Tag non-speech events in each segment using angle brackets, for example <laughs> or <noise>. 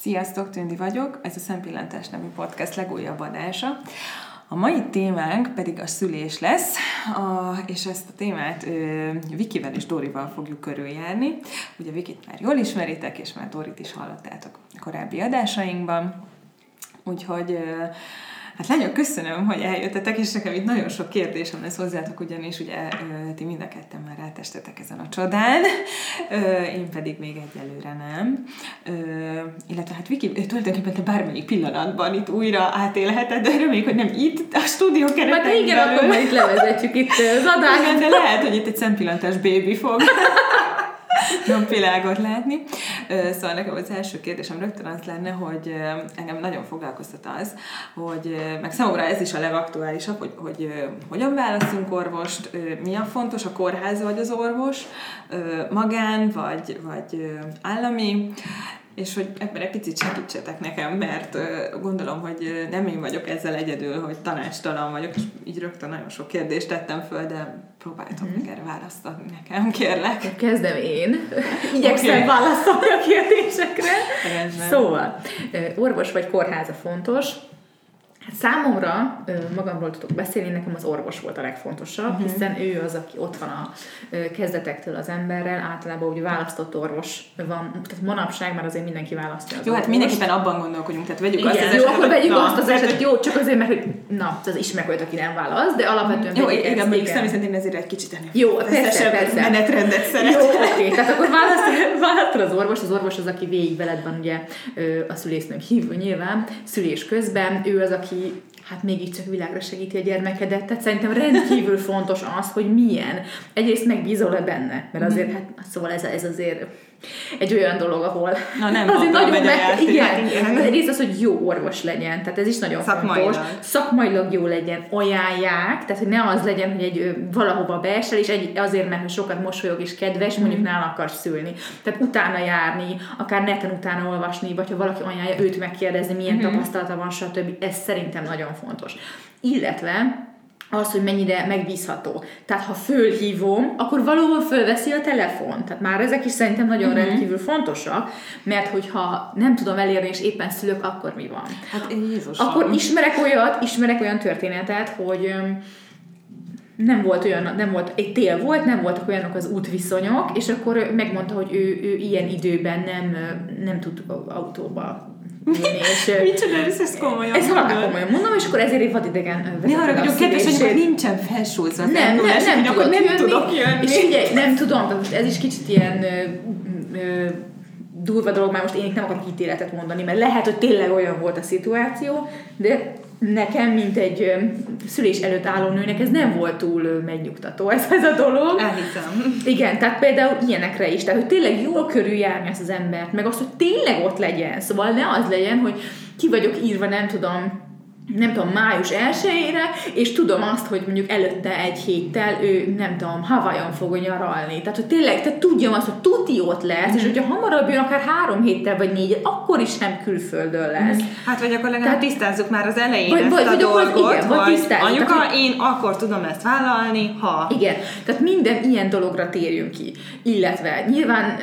Sziasztok, Tündi vagyok, ez a Szempillantás nevű podcast legújabb adása. A mai témánk pedig a szülés lesz, a, és ezt a témát ö, Vikivel és Dorival fogjuk körüljárni. Ugye Vikit már jól ismeritek, és már Dorit is hallottátok korábbi adásainkban. Úgyhogy ö, Hát lányok, köszönöm, hogy eljöttetek, és nekem itt nagyon sok kérdésem lesz hozzátok, ugyanis ugye ti mind a ketten már rátestetek ezen a csodán, én pedig még egyelőre nem. Illetve hát Viki, tulajdonképpen te bármelyik pillanatban itt újra átélheted, de reméljük, hogy nem itt, a stúdió keretein Majd igen, belül. akkor majd itt levezetjük itt az adást. de lehet, hogy itt egy szempillantás bébi fog <laughs> napvilágot látni. Szóval nekem az első kérdésem rögtön az lenne, hogy engem nagyon foglalkoztat az, hogy meg számomra ez is a legaktuálisabb, hogy, hogy hogyan választunk orvost, mi a fontos, a kórház vagy az orvos, magán vagy, vagy állami, és hogy ebben egy picit segítsetek nekem, mert gondolom, hogy nem én vagyok ezzel egyedül, hogy tanácstalan vagyok, és így rögtön nagyon sok kérdést tettem föl, de próbáltok mm. meg erre választani nekem, kérlek. Kezdem én. Igyekszem okay. válaszolni a kérdésekre. Rendben. Szóval, orvos vagy kórháza fontos, számomra, magamról tudok beszélni, nekem az orvos volt a legfontosabb, uh-huh. hiszen ő az, aki ott van a kezdetektől az emberrel, általában úgy választott orvos van, tehát manapság már azért mindenki választja az Jó, hát mindenképpen abban gondolkodjunk, tehát vegyük Igen, azt az jó, esetet, akkor vegyük na, azt az esetet, jó, csak azért, mert hogy na, az ismerek olyat, aki nem válasz, de alapvetően... Jó, igen, még személy szerint én ezért egy kicsit ennél jó, persze, persze. menetrendet szeretem. Jó, oké, tehát akkor választod az orvos, az orvos az, aki végig veled van, ugye a szülésznők hívő nyilván, szülés közben, ő az, aki hát mégiscsak világra segíti a gyermekedet. Tehát szerintem rendkívül fontos az, hogy milyen. Egyrészt megbízol-e benne, mert azért, hát szóval ez, ez azért egy olyan dolog, ahol Na nem, <laughs> azért nagyon meg, igen, igen. egyrészt az, hogy jó orvos legyen, tehát ez is nagyon Szakmailag. fontos. Szakmailag jó legyen, ajánlják, tehát hogy ne az legyen, hogy egy valahova beesel, és egy, azért, mert hogy sokat mosolyog és kedves, mm. mondjuk nála akarsz szülni. Tehát utána járni, akár neten utána olvasni, vagy ha valaki ajánlja, őt megkérdezni, milyen mm. tapasztalata van, stb. Ez szerintem nagyon fontos. Illetve az, hogy mennyire megbízható. Tehát ha fölhívom, akkor valóban fölveszi a telefon. Tehát már ezek is szerintem nagyon uh-huh. rendkívül fontosak, mert hogyha nem tudom elérni, és éppen szülök, akkor mi van? Hát Jézusom. Akkor ismerek olyat, ismerek olyan történetet, hogy nem volt olyan, nem volt, egy tél volt, nem voltak olyanok az útviszonyok, és akkor megmondta, hogy ő, ő ilyen időben nem, nem tud autóba és, <laughs> Micsoda, ez, ez komolyan Ez halál komolyan mondom, és akkor ezért egy vadidegen Ne haragudjon, kedves anyuka, nincsen felsúlyozva az nem, nem, nem, nem, akkor nem jönni, tudok jönni. És ugye, nem tudom, de most ez is kicsit ilyen ö, ö, durva dolog, már most én nem akarok ítéletet mondani, mert lehet, hogy tényleg olyan volt a szituáció, de nekem, mint egy szülés előtt álló nőnek, ez nem volt túl megnyugtató ez, ez a dolog. Elhiszem. Igen, tehát például ilyenekre is, tehát hogy tényleg jól körüljárni ezt az embert, meg azt, hogy tényleg ott legyen, szóval ne az legyen, hogy ki vagyok írva, nem tudom, nem tudom, május 1 és tudom azt, hogy mondjuk előtte egy héttel ő, nem tudom, Havajon fog nyaralni. Tehát, hogy tényleg, te tudjam azt, hogy tuti ott lesz, mm. és hogyha hamarabb jön, akár három héttel vagy négy, akkor is nem külföldön lesz. Mm. Hát, vagy akkor legalább Tehát, tisztázzuk már az elején vagy, ezt vagy, a vagy dolgot, igen, vagy anyuka, Tehát, én akkor tudom ezt vállalni, ha... Igen, tehát minden ilyen dologra térjünk ki. Illetve nyilván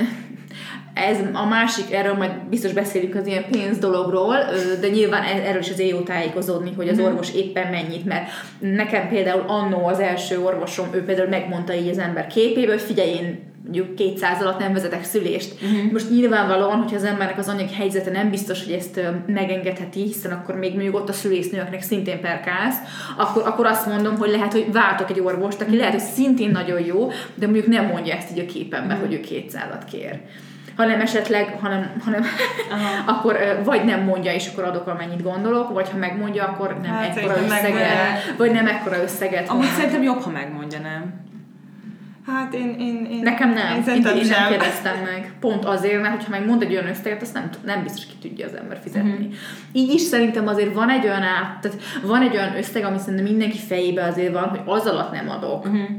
ez a másik, erről majd biztos beszélünk az ilyen pénz dologról, de nyilván e- erről is az jó tájékozódni, hogy az mhm. orvos éppen mennyit, mert nekem például annó az első orvosom, ő például megmondta így az ember képéből, hogy figyelj, én mondjuk 200 alatt nem vezetek szülést. Uh-huh. Most nyilvánvalóan, hogyha az embernek az anyagi helyzete nem biztos, hogy ezt megengedheti, hiszen akkor még mondjuk ott a szülésznőknek szintén perkász, akkor, akkor azt mondom, hogy lehet, hogy váltok egy orvost, aki lehet, hogy szintén nagyon jó, de mondjuk nem mondja ezt így a képembe, uh-huh. hogy ő 200-at kér hanem esetleg, hanem, hanem <laughs> akkor vagy nem mondja, és akkor adok, amennyit gondolok, vagy ha megmondja, akkor nem hát, ekkora összeget, vagy nem ekkora összeget. Amúgy szerintem jobb, ha megmondja, nem? Hát én, én, én Nekem nem. Én, én, én nem kérdeztem meg. Pont azért, mert hogyha megmond egy olyan összeget, azt nem, nem biztos ki tudja az ember fizetni. Uh-huh. Így is szerintem azért van egy olyan át, tehát van egy olyan összeg, ami szerintem mindenki fejébe azért van, hogy az alatt nem adok. Uh-huh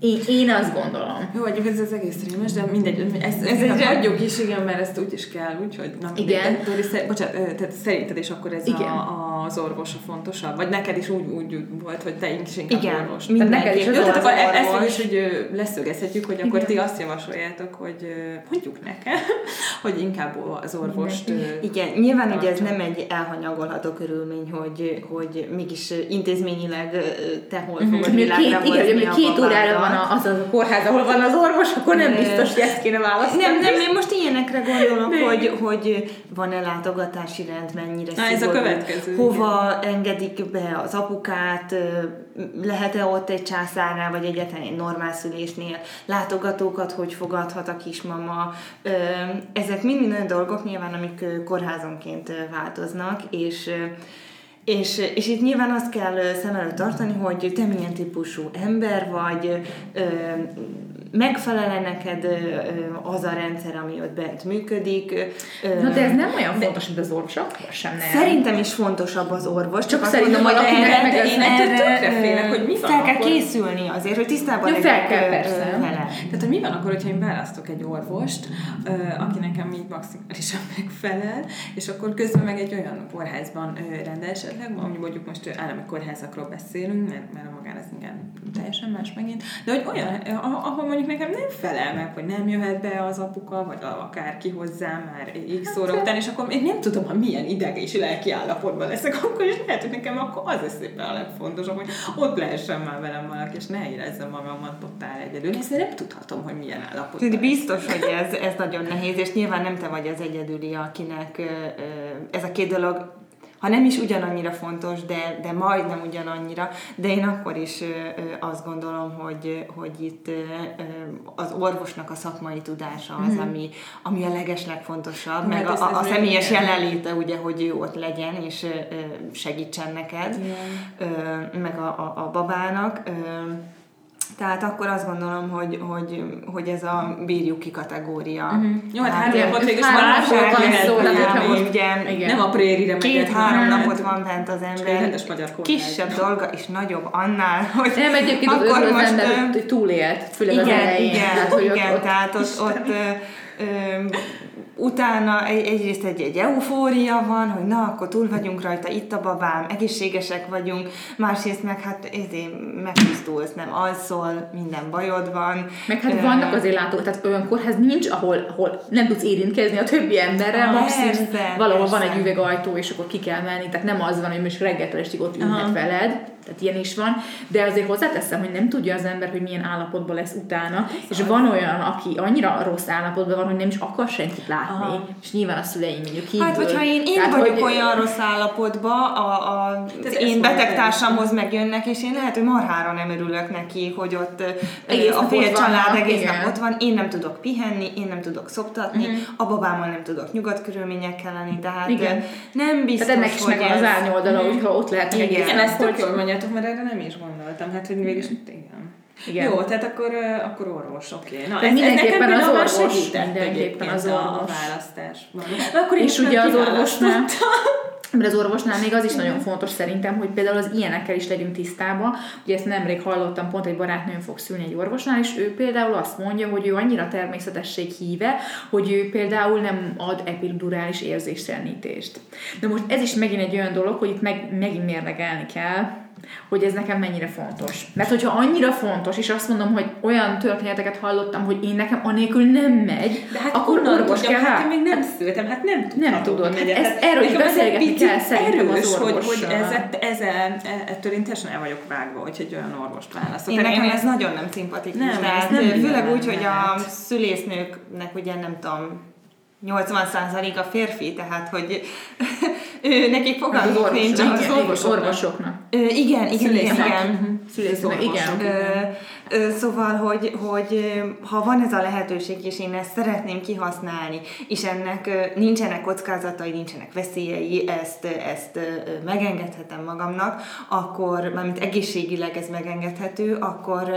Én, én azt gondolom. Jó, egyébként ez az egész rémes, de mindegy, ezt, ezt, ezt hagyjuk is, igen, mert ezt úgy is kell, úgyhogy nem Igen. De, Dori, szer, bocsánat, tehát szerinted is akkor ez Igen. a, az orvos a fontosabb? Vagy neked is úgy, úgy volt, hogy te is inkább Igen, orvos? Tehát neked is Jó, az tehát akkor az e- ezt is, hogy leszögezhetjük, hogy akkor ti azt javasoljátok, hogy mondjuk nekem, <laughs> hogy inkább az orvost... ö, Igen, nyilván ugye ez nem egy elhanyagolható körülmény, hogy, hogy mégis intézményileg te hol Mhm. fogod világra igen, hogy két órára van babádat. a, az a kórház, ahol van az orvos, akkor nem biztos, hogy ezt kéne választani. Nem, nem, én most ilyenekre gondolok, De hogy, hogy van-e látogatási rend, mennyire Na, ez a szigorú, következő, Hova engedik be az apukát, lehet-e ott egy császárnál, vagy egyetlen egy normál szülésnél, látogatókat hogy fogadhat a kismama. Ezek mind olyan dolgok nyilván, amik kórházonként változnak, és és, és itt nyilván azt kell szem előtt tartani, hogy te milyen típusú ember vagy, ö, megfelel neked az a rendszer, ami ott bent működik. Na de ez nem olyan fontos, mint az orvos, akkor sem nem. Szerintem is fontosabb az orvos, csak, Csak szerintem mondom, hogy valakinek erre, meg én erre félek, hogy mi van fel kell akkor. készülni azért, hogy tisztában Jó, fel legyek kell, persze. vele. Tehát, hogy mi van akkor, hogyha én választok egy orvost, aki nekem így maximálisan <laughs> megfelel, és akkor közben meg egy olyan kórházban rendel esetleg, ami mondjuk most állami kórházakról beszélünk, mert, mert a magán ez igen teljesen más megint, de hogy olyan, ahol mondjuk nekem nem felel meg, hogy nem jöhet be az apuka, vagy a- akár ki hozzám már x óra után, és akkor én nem tudom, hogy milyen ideg és lelki állapotban leszek akkor, és lehet, hogy nekem akkor az lesz éppen a legfontosabb, hogy ott lehessen már velem valaki, és ne érezzem magamat totál egyedül. Ezt nem tudhatom, hogy milyen állapotban leszek. biztos, hogy ez, ez nagyon nehéz, és nyilván nem te vagy az egyedüli, akinek ez a két dolog ha nem is ugyanannyira fontos, de, de majdnem ugyanannyira, de én akkor is azt gondolom, hogy, hogy itt az orvosnak a szakmai tudása az, ami, ami a legeslegfontosabb, Hát meg ez- a, a, ez meg személyes igen. jelenléte, ugye, hogy ő ott legyen, és segítsen neked, Igen. meg a, a, a babának. Tehát akkor azt gondolom, hogy, hogy, hogy ez a bírjuk ki kategória. Uh-huh. Jó, hát három napot végül igen. Nem a prérire Két-három napot van bent az ember. Kisebb dolga és nagyobb annál, hogy Nem, egyébként az akkor az most, ember, ö, hogy túlélt, főleg az igen, elején. igen, tehát, hogy igen, ott, ott, tehát ott, ott ö, ö, utána egy, egyrészt egy, egy eufória van, hogy na, akkor túl vagyunk rajta, itt a babám, egészségesek vagyunk, másrészt meg hát ezért megtisztulsz, nem alszol, minden bajod van. Meg hát Ö, vannak azért látók, tehát olyan kórház nincs, ahol, ahol nem tudsz érintkezni a többi emberrel, Ah, persze, valahol van egy üvegajtó, és akkor ki kell menni, tehát nem az van, hogy most reggeltől estig ott ülhet veled, tehát ilyen is van, de azért hozzáteszem, hogy nem tudja az ember, hogy milyen állapotban lesz utána, és van olyan, aki annyira rossz állapotban van, hogy nem is akar senkit látni, Aha. és nyilván a szüleim mondjuk kívül. Hát, hogyha én, én Tehát, vagyok hogy- olyan rossz állapotban, a, a, Ez- az ez én mondja betegtársamhoz megjönnek, és én lehet, hogy marhára nem örülök neki, hogy ott Egész a fél ott család vannak, egész igen. nap ott van, én nem tudok pihenni, én nem tudok szoptatni, a babámmal nem tudok nyugodt körülményekkel lenni, tehát Igen. nem biztos, Tehát ennek is hogy az ez- árnyoldala, hogyha ott lehetnek Igen. ezt tök hogy- jól mondjátok, mert erre nem is gondoltam. Hát, hogy végül is igen. Igen. Jó, tehát akkor, akkor orvos, oké. Na, De ez, mindenképpen ez az orvos, mindenképpen az a, a orvos. választásban. Na, akkor És ugye az orvosnál, <laughs> mert az orvosnál még az is nagyon fontos szerintem, hogy például az ilyenekkel is legyünk tisztában. Ugye ezt nemrég hallottam, pont egy barátnőm fog szülni egy orvosnál, és ő például azt mondja, hogy ő annyira természetesség híve, hogy ő például nem ad epidurális érzéstelenítést. De most ez is megint egy olyan dolog, hogy itt meg, megint mérlegelni kell, hogy ez nekem mennyire fontos. Mert hogyha annyira fontos, és azt mondom, hogy olyan történeteket hallottam, hogy én nekem anélkül nem megy, De hát akkor orvos kell hát én még nem szültem, hát nem tudhatom. Nem tudod, hogy hát megyek. ezt- erről is ez beszélgetni kell szerintem az erős, hogy, hogy orvossal. ezzel, ezzel, ettől én teljesen el vagyok vágva, hogy egy olyan orvost választok. Én nekem ez nagyon nem szimpatikus. Nem, ez nem főleg úgy, hogy a szülésznőknek ugye nem tudom, 80% a férfi, tehát hogy ő, nekik Az fogalmuk orvos, nincs. az igen, orvosoknak. orvosoknak. Ö, igen, igen, Szülészek. igen. Szülésznek, igen. Ö, ö, szóval, hogy, hogy ha van ez a lehetőség, és én ezt szeretném kihasználni, és ennek nincsenek kockázatai, nincsenek veszélyei, ezt, ezt megengedhetem magamnak, akkor, mármint egészségileg ez megengedhető, akkor,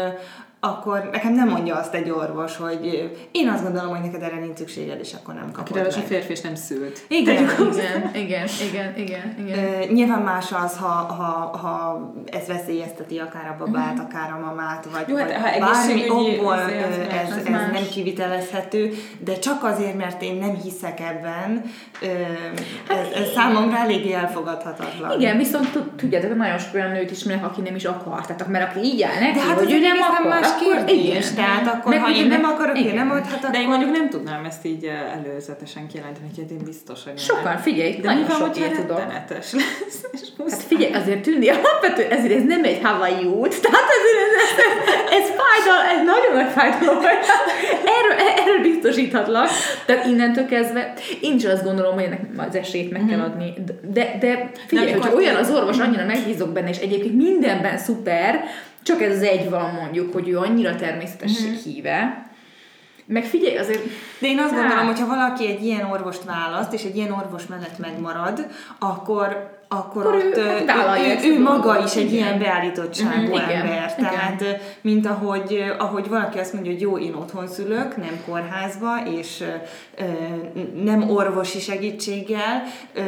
akkor nekem nem mondja azt egy orvos, hogy én azt gondolom, hogy neked erre nincs szükséged, és akkor nem kapod Akivel a meg. férfi és nem szült. Igen, Igen, igen, igen, igen, igen. Nyilván más az, ha, ha, ha ez veszélyezteti akár a babát, Mhm. akár a mamát, vagy, Jó, hát, vagy ha bármi okból ez, ez más. nem kivitelezhető, de csak azért, mert én nem hiszek ebben, ö, ez, ez számomra eléggé elfogadhatatlan. Igen, viszont tud- tudjátok, nagyon sok olyan nőt ismerek, aki nem is akar. Tehát mert aki így áll neki, De hát hogy ez ő nem akar, más kérdés. igen. Tehát akkor, Meg ha én nem akarok, én igen. nem adhat, De én mondjuk nem tudnám ezt így eh, előzetesen kijelenteni, hogy hát én biztos, hogy nem. Sokan, figyelj, De nagyon sok ilyet rettenetes lesz? És Hát figyelj, azért tűnni alapvetően, ezért ez nem egy Hawaii út, tehát ezért ez, ez, ez fájdal, ez nagyon nagy fájdalom, erről, erről biztosíthatlak. Tehát innentől kezdve, én is azt gondolom, hogy ennek az esélyt meg kell adni. De, de figyelj, hogyha amikor- olyan az orvos, annyira megbízok benne, és egyébként mindenben szuper, csak ez az egy van mondjuk, hogy ő annyira természetesség híve, meg figyelj, azért De én azt Hát. gondolom, hogy ha valaki egy ilyen orvost választ, és egy ilyen orvos mellett megmarad, akkor akkor, Akkor ő ott hát ő, vállalja ő, ő a maga is egy Igen. ilyen beállítottságú Mhm, igen, ember. igen. Tehát, ö, mint ahogy, ahogy valaki azt mondja, hogy jó, én otthon szülök, nem kórházba, és ö, nem orvosi segítséggel, ö,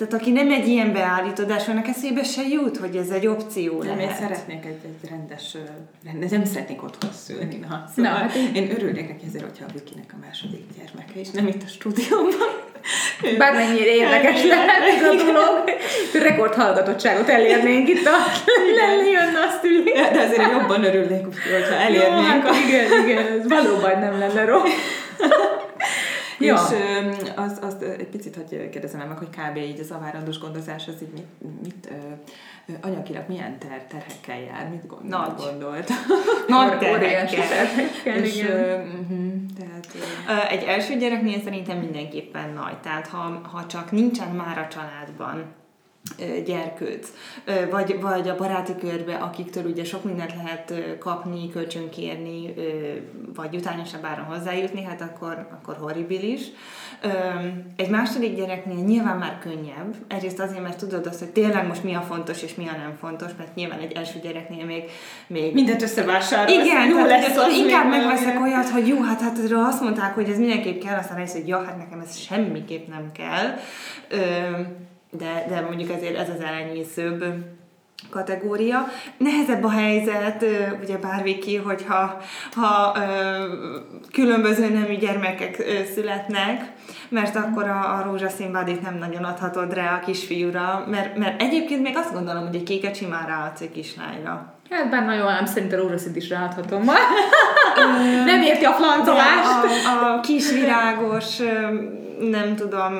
tehát aki nem egy ilyen beállítódás, annak eszébe se jut, hogy ez egy opció Nem, én lehet. szeretnék egy, egy rendes, rendes, nem szeretnék otthon szülni. Na, Na, szóval hát én örülnék neki ezért, hogyha a Vikinek a második gyermeke is, nem itt a stúdióban. Bármennyire érdekes lehet ez a dolog, rekord hallgatottságot elérnénk itt a lenni jönne azt ülni. De azért jobban örülnék, hogyha elérnénk. Jó, hát igen, igen, ez valóban nem lenne rossz. Ja. És az, azt ö, egy picit, hogy kérdezem meg, hogy kb. így az avárandós gondozás, az így mit, mit anyagilag milyen ter, terhekkel jár, mit gond, Nagy. gondolt? Nagy terhekkel. terhekkel, És, igen. mhm, tehát, Egy első gyereknél szerintem mindenképpen nagy. Tehát ha, ha csak nincsen már a családban gyerkőc, vagy, vagy a baráti körbe, akiktől ugye sok mindent lehet kapni, kölcsönkérni, vagy utányosabb áron hozzájutni, hát akkor, akkor horribilis. Egy második gyereknél nyilván már könnyebb, egyrészt azért, mert tudod azt, hogy tényleg most mi a fontos és mi a nem fontos, mert nyilván egy első gyereknél még, még mindent összevásárolsz. igen, jó lesz lesz, az inkább megveszek valami. olyat, hogy jó, hát, hát azt mondták, hogy ez mindenképp kell, aztán rájössz, hogy ja, hát nekem ez semmiképp nem kell. Ö, de, de mondjuk ezért ez az elenyészőbb kategória. Nehezebb a helyzet, ugye bárviki, hogyha ha, ö, különböző nemű gyermekek ö, születnek, mert akkor a, a rózsaszín bádit nem nagyon adhatod rá a kisfiúra, mert, mert egyébként még azt gondolom, hogy egy kéket simán ráadsz egy kislányra. Hát bár nagyon ám szerint a rózsaszint is ráadhatom ma. nem érti a flancolást. A, a kis virágos, nem tudom,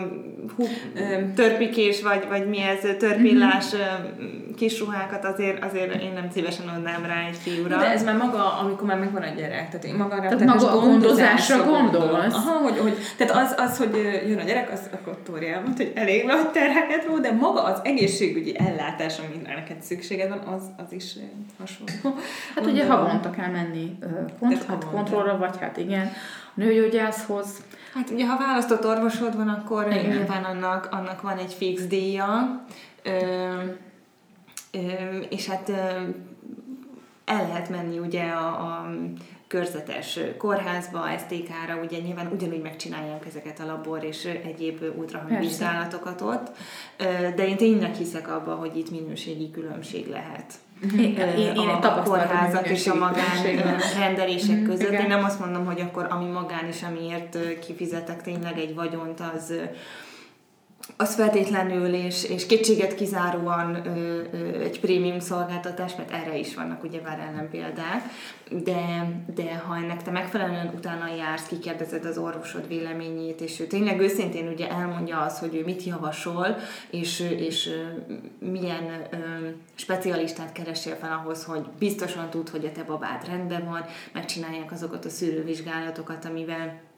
törpikés, vagy, vagy mi ez, törpillás Mhm. kis ruhákat azért, azért én nem szívesen adnám rá egy fiúra. De ez már maga, amikor már megvan a gyerek, tehát én maga Tehát maga a gondozásra gondolsz? Aha, hogy, hogy, tehát az, az, hogy jön a gyerek, az akkor Tóri hogy elég nagy terheket ró, de maga az egészségügyi ellátás, amire neked szükséged van, az, az is hasonló. Hát ugye Gondolom. havonta kell menni kont- hát kontrollra, vagy hát igen, a nőgyógyászhoz. Hát ugye, ha választott orvosod van, akkor Igen. Nyilván annak, annak van egy fix díja, ö, ö, és hát ö, el lehet menni ugye a, a körzetes kórházba, STK-ra, ugye nyilván ugyanúgy megcsinálják ezeket a labor és egyéb ultrahangvizsgálatokat ott, de én tényleg hiszek abba, hogy itt minőségi különbség lehet. Én, én, én a, kórházak és a magán rendelések Mhm, között. igen. Én nem azt mondom, hogy akkor ami magán is, amiért kifizetek tényleg egy vagyont, az az feltétlenül és, és kétséget kizáróan ö, ö, egy prémium szolgáltatás, mert erre is vannak ugye már ellenpéldák, de, de ha ennek te megfelelően utána jársz, kikérdezed az orvosod véleményét, és ő tényleg őszintén ugye elmondja azt, hogy ő mit javasol, és, és milyen ö, specialistát keresél fel ahhoz, hogy biztosan tud, hogy a te babád rendben van, megcsinálják azokat a szűrővizsgálatokat, amivel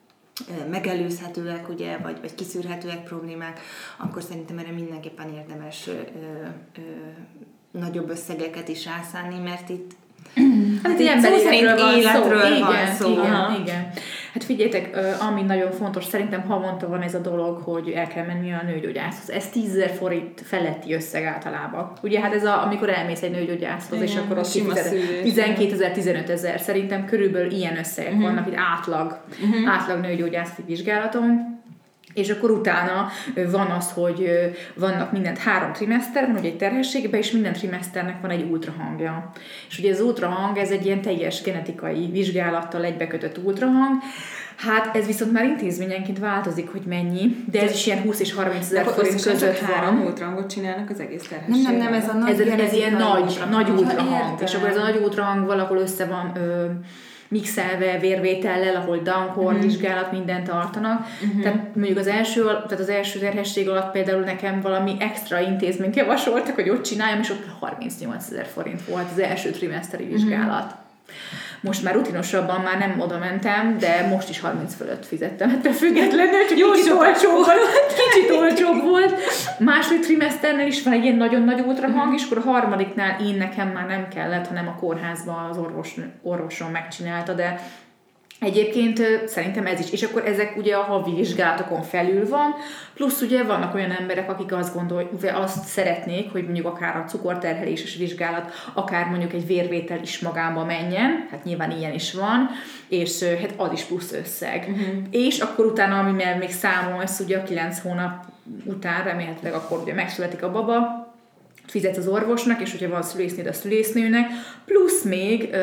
megelőzhetőek, ugye, vagy, vagy kiszűrhetőek problémák, akkor szerintem erre mindenképpen érdemes ö, ö, nagyobb összegeket is rászánni, mert itt Hát egy emberi életről van szó. van igen, szó. Igen, Aha. igen. Hát figyeljetek, ami nagyon fontos, szerintem havonta van ez a dolog, hogy el kell menni a nőgyógyászhoz. Ez 10 forint feletti összeg általában. Ugye hát ez a, amikor elmész egy nőgyógyászhoz, és akkor ott 12 ezer, 15 ezer. Szerintem körülbelül ilyen összegek uh-huh. vannak, itt átlag, uh-huh. átlag nőgyógyászati vizsgálaton és akkor utána van az, hogy vannak mindent három trimester, van ugye egy terhességben, és minden trimeszternek van egy ultrahangja. És ugye az ultrahang, ez egy ilyen teljes genetikai vizsgálattal egybekötött ultrahang, Hát ez viszont már intézményenként változik, hogy mennyi, de ez is ilyen 20 és 30 ezer forint között van. három ultrahangot csinálnak az egész terhességben. Nem, nem, nem, ez a nagy ez, ez ilyen nagy, ultrahang. nagy ultrahang. És akkor ez a nagy ultrahang valahol össze van ö, mixelve vérvétellel, ahol Dankor uh-huh. vizsgálat mindent tartanak. Uh-huh. Tehát mondjuk az első, tehát az első terhesség alatt például nekem valami extra intézményt javasoltak, hogy ott csináljam, és ott 38 ezer forint volt az első trimeszteri vizsgálat. Uh-huh. Most már rutinosabban már nem oda mentem, de most is 30 fölött fizettem, ettől függetlenül, csak Jó kicsit olcsóbb volt. <laughs> Kicsit olcsóbb volt. Második trimeszternél is van egy ilyen nagyon nagy ultrahang, és akkor a harmadiknál én nekem már nem kellett, hanem a kórházban az orvos, orvoson megcsinálta, de Egyébként szerintem ez is. És akkor ezek ugye a havi vizsgálatokon felül van, plusz ugye vannak olyan emberek, akik azt gondolják, azt szeretnék, hogy mondjuk akár a cukorterheléses vizsgálat, akár mondjuk egy vérvétel is magába menjen, hát nyilván ilyen is van, és hát az is plusz összeg. Uh-huh. És akkor utána, ami még számolsz, ugye a 9 hónap után remélhetőleg akkor ugye megszületik a baba, fizetsz az orvosnak, és hogyha van szülésznőd a szülésznőnek, plusz még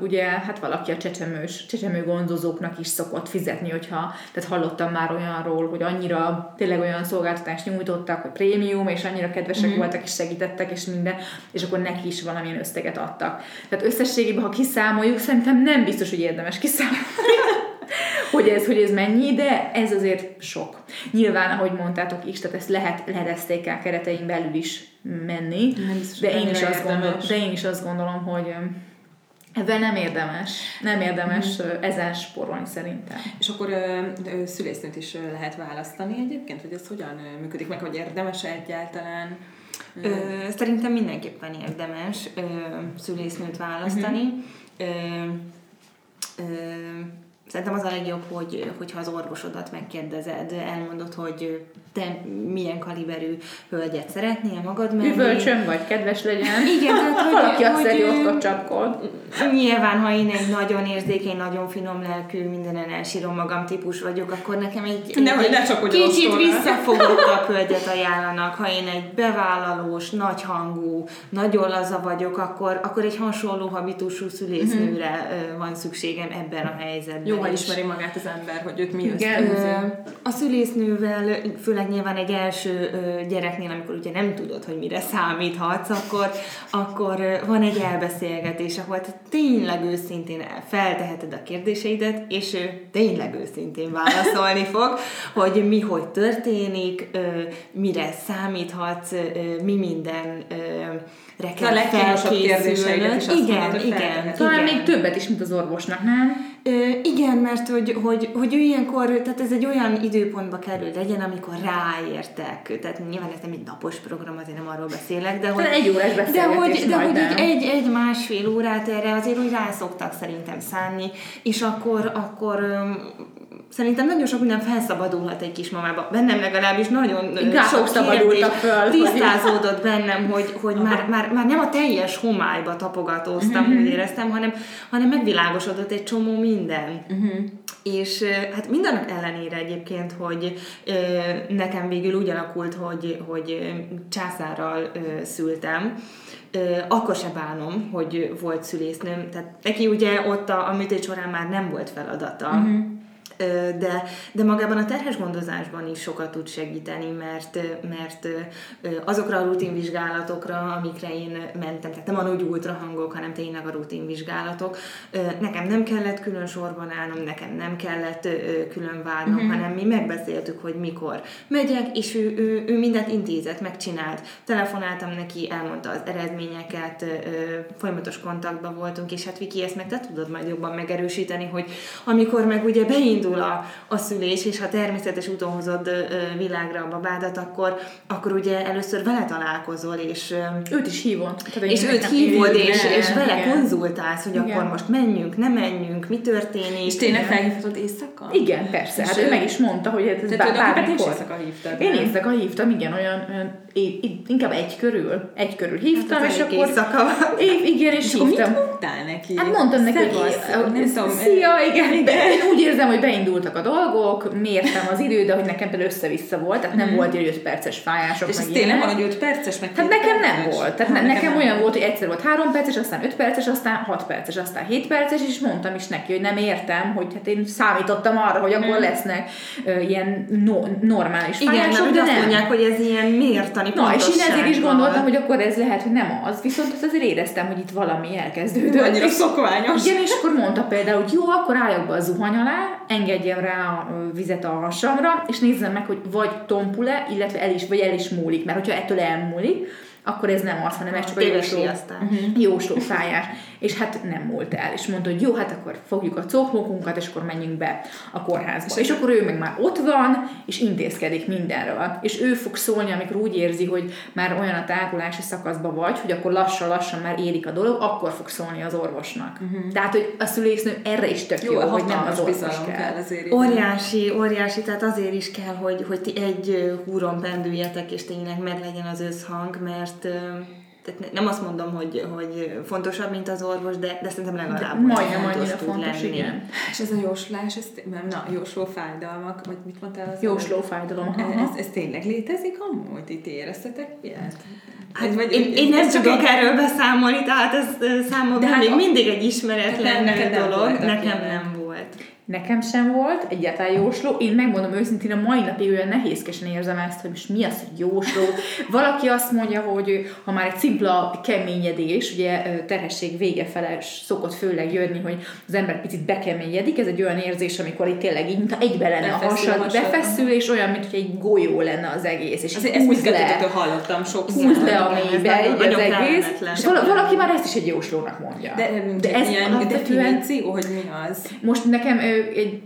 ugye hát valaki a csecsemős, csecsemő gondozóknak is szokott fizetni, hogyha, tehát hallottam már olyanról, hogy annyira tényleg olyan szolgáltatást nyújtottak, hogy prémium, és annyira kedvesek mm-hmm. voltak, és segítettek, és minden, és akkor neki is valamilyen összeget adtak. Tehát összességében, ha kiszámoljuk, szerintem nem biztos, hogy érdemes kiszámolni hogy ez, hogy ez mennyi, de ez azért sok. Nyilván, ahogy mondtátok is, tehát ezt lehet, lehet el keretein belül is menni, de, én is azt gondolom, de én is azt gondolom, hogy Ebben nem érdemes, nem érdemes mm. ezen sporolni szerintem. És akkor ö, ö, szülésznőt is lehet választani egyébként, hogy ez hogyan működik meg, hogy érdemes egyáltalán? Ö, szerintem mindenképpen érdemes ö, szülésznőt választani. Mm-hmm. Ö, ö, Szerintem az a legjobb, hogy, hogyha az orvosodat megkérdezed, elmondod, hogy te milyen kaliberű hölgyet szeretnél magad mellé. Üvölcsön vagy, kedves legyen. <laughs> Igen, tehát hogy, Valaki azt hogy, hogy ott csapkod. Nyilván, ha én egy nagyon érzékeny, nagyon finom lelkű, mindenen elsírom magam típus vagyok, akkor nekem egy, nem, egy, egy csak kicsit visszafogottabb hölgyet ajánlanak. Ha én egy bevállalós, nagyhangú, nagyon laza vagyok, akkor, akkor egy hasonló habitusú szülésznőre uh-huh. van szükségem ebben a helyzetben. Jó, ha ismeri magát az ember, hogy őt mi Igen, A szülésznővel, főleg nyilván egy első gyereknél, amikor ugye nem tudod, hogy mire számíthatsz, akkor, akkor van egy elbeszélgetés, ahol te tényleg őszintén felteheted a kérdéseidet, és ő tényleg őszintén válaszolni <laughs> fog, hogy mi hogy történik, mire számíthatsz, mi minden kell a legfontosabb kérdéseidet is Igen, mondod, igen. Talán még többet is, mint az orvosnak, nem? Ö, igen, mert hogy, hogy, hogy ő ilyenkor, tehát ez egy olyan időpontba kerül legyen, amikor ráértek. Tehát nyilván ez nem egy napos program, azért nem arról beszélek, de hogy... egy órás De hogy, de hogy egy, egy másfél órát erre azért úgy rászoktak szerintem szánni, és akkor, akkor szerintem nagyon sok minden felszabadulhat egy kismamába. Bennem legalábbis nagyon Inkább sok szabadultak föl. Tisztázódott bennem, hogy, hogy már, már, már nem a teljes homályba tapogatóztam, uh-huh. úgy éreztem, hanem, hanem megvilágosodott egy csomó minden. Uh-huh. És hát mindannak ellenére egyébként, hogy nekem végül úgy alakult, hogy, hogy császárral szültem, akkor se bánom, hogy volt szülésznőm. Tehát neki ugye ott a, a műtét során már nem volt feladata. Uh-huh de, de magában a terhes gondozásban is sokat tud segíteni, mert, mert azokra a rutinvizsgálatokra, amikre én mentem, tehát nem a nagy ultrahangok, hanem tényleg a rutinvizsgálatok, nekem nem kellett külön sorban állnom, nekem nem kellett külön várnom, uh-huh. hanem mi megbeszéltük, hogy mikor megyek, és ő, ő, ő mindent intézett, megcsinált. Telefonáltam neki, elmondta az eredményeket, folyamatos kontaktban voltunk, és hát Viki, ezt meg te tudod majd jobban megerősíteni, hogy amikor meg ugye beindul beindul a, a szülés, és ha természetes úton hozod világra a babádat, akkor, akkor ugye először vele találkozol, és... Őt is hívod. Tehát, és őt hívod, és, és vele igen. konzultálsz, hogy igen. akkor most menjünk, nem menjünk, mi történik. És tényleg felhívhatod éjszaka? Igen, persze. Hát ő meg is mondta, hogy ez bármikor. éjszaka hívtad. Én éjszaka hívtam, igen, olyan, olyan inkább egy körül, egy körül hívtam, hát és akkor... Éjszaka. igen, és, és hívtam. mit mondtál neki? Hát mondtam neki, hogy szia, igen, de én úgy érzem, hogy beindultak a dolgok, mértem az időt, de hogy nekem például össze-vissza volt, tehát nem mm. volt egy 5 perces fájások. És ez tényleg van, hogy 5 perces, meg Hát nekem nem volt. Tehát nekem, nekem olyan volt, hogy egyszer volt 3 perces, aztán 5 perces, aztán 6 perces, aztán 7 perces, és mondtam is neki, hogy nem értem, hogy hát én számítottam arra, hogy akkor mhm. lesznek ilyen no, normális fájások, Igen, de nem. azt mondják, hogy ez ilyen miért Na, és én ezért is gondoltam, hogy akkor ez lehet, hogy nem az, viszont azt azért éreztem, hogy itt valami elkezdődött. Annyira szokványos. Igen, és akkor mondta például, hogy jó, akkor álljak be a zuhany alá, engedjem rá a vizet a hasamra, és nézzem meg, hogy vagy tompul-e, illetve el is, vagy el is múlik, mert hogyha ettől elmúlik, akkor ez nem az, hanem ez csak a jósló, uh-huh, jósló fájás. És hát nem múlt el. És mondta, hogy jó, hát akkor fogjuk a cokmókunkat, és akkor menjünk be a kórházba. És, és akkor ő meg már ott van, és intézkedik mindenről. És ő fog szólni, amikor úgy érzi, hogy már olyan a tágulási szakaszban vagy, hogy akkor lassan-lassan már érik a dolog, akkor fog szólni az orvosnak. Uh-huh. Tehát, hogy a szülésznő erre is tök jó, jó hogy nem az orvos kell. kell azért óriási, óriási, tehát azért is kell, hogy, hogy ti egy húron pendüljetek, és tényleg meglegyen az összhang, mert tehát nem azt mondom, hogy, hogy fontosabb, mint az orvos, de, de szerintem legalább de majdnem fontos annyira fontos, lenni. igen. És ez a jóslás, ez, nem, na, jósló fájdalmak, vagy mit mondtál? Az jósló fájdalom. Ez, ez, ez, tényleg létezik amúgy? Itt éreztetek ilyet? Hát, vagy, én, én nem tudok erről beszámolni, tehát ez számomra hát még a... mindig egy ismeretlen dolog. Nekem nem volt. Nekem sem volt, egyáltalán jósló. Én megmondom őszintén, a mai napig olyan nehézkesen érzem ezt, hogy most mi az, hogy jósló. Valaki azt mondja, hogy ha már egy szimpla keményedés, ugye terhesség vége fele szokott főleg jönni, hogy az ember picit bekeményedik, ez egy olyan érzés, amikor itt tényleg így, mintha egybe lenne a hasad, befeszül, és olyan, mint hogy egy golyó lenne az egész. És az, ezt le, hallottam sokszor. Húz le a mélybe, az egész. És valaki már ezt is egy jóslónak mondja. De, de ez ilyen definíció, hogy mi az? Most nekem egy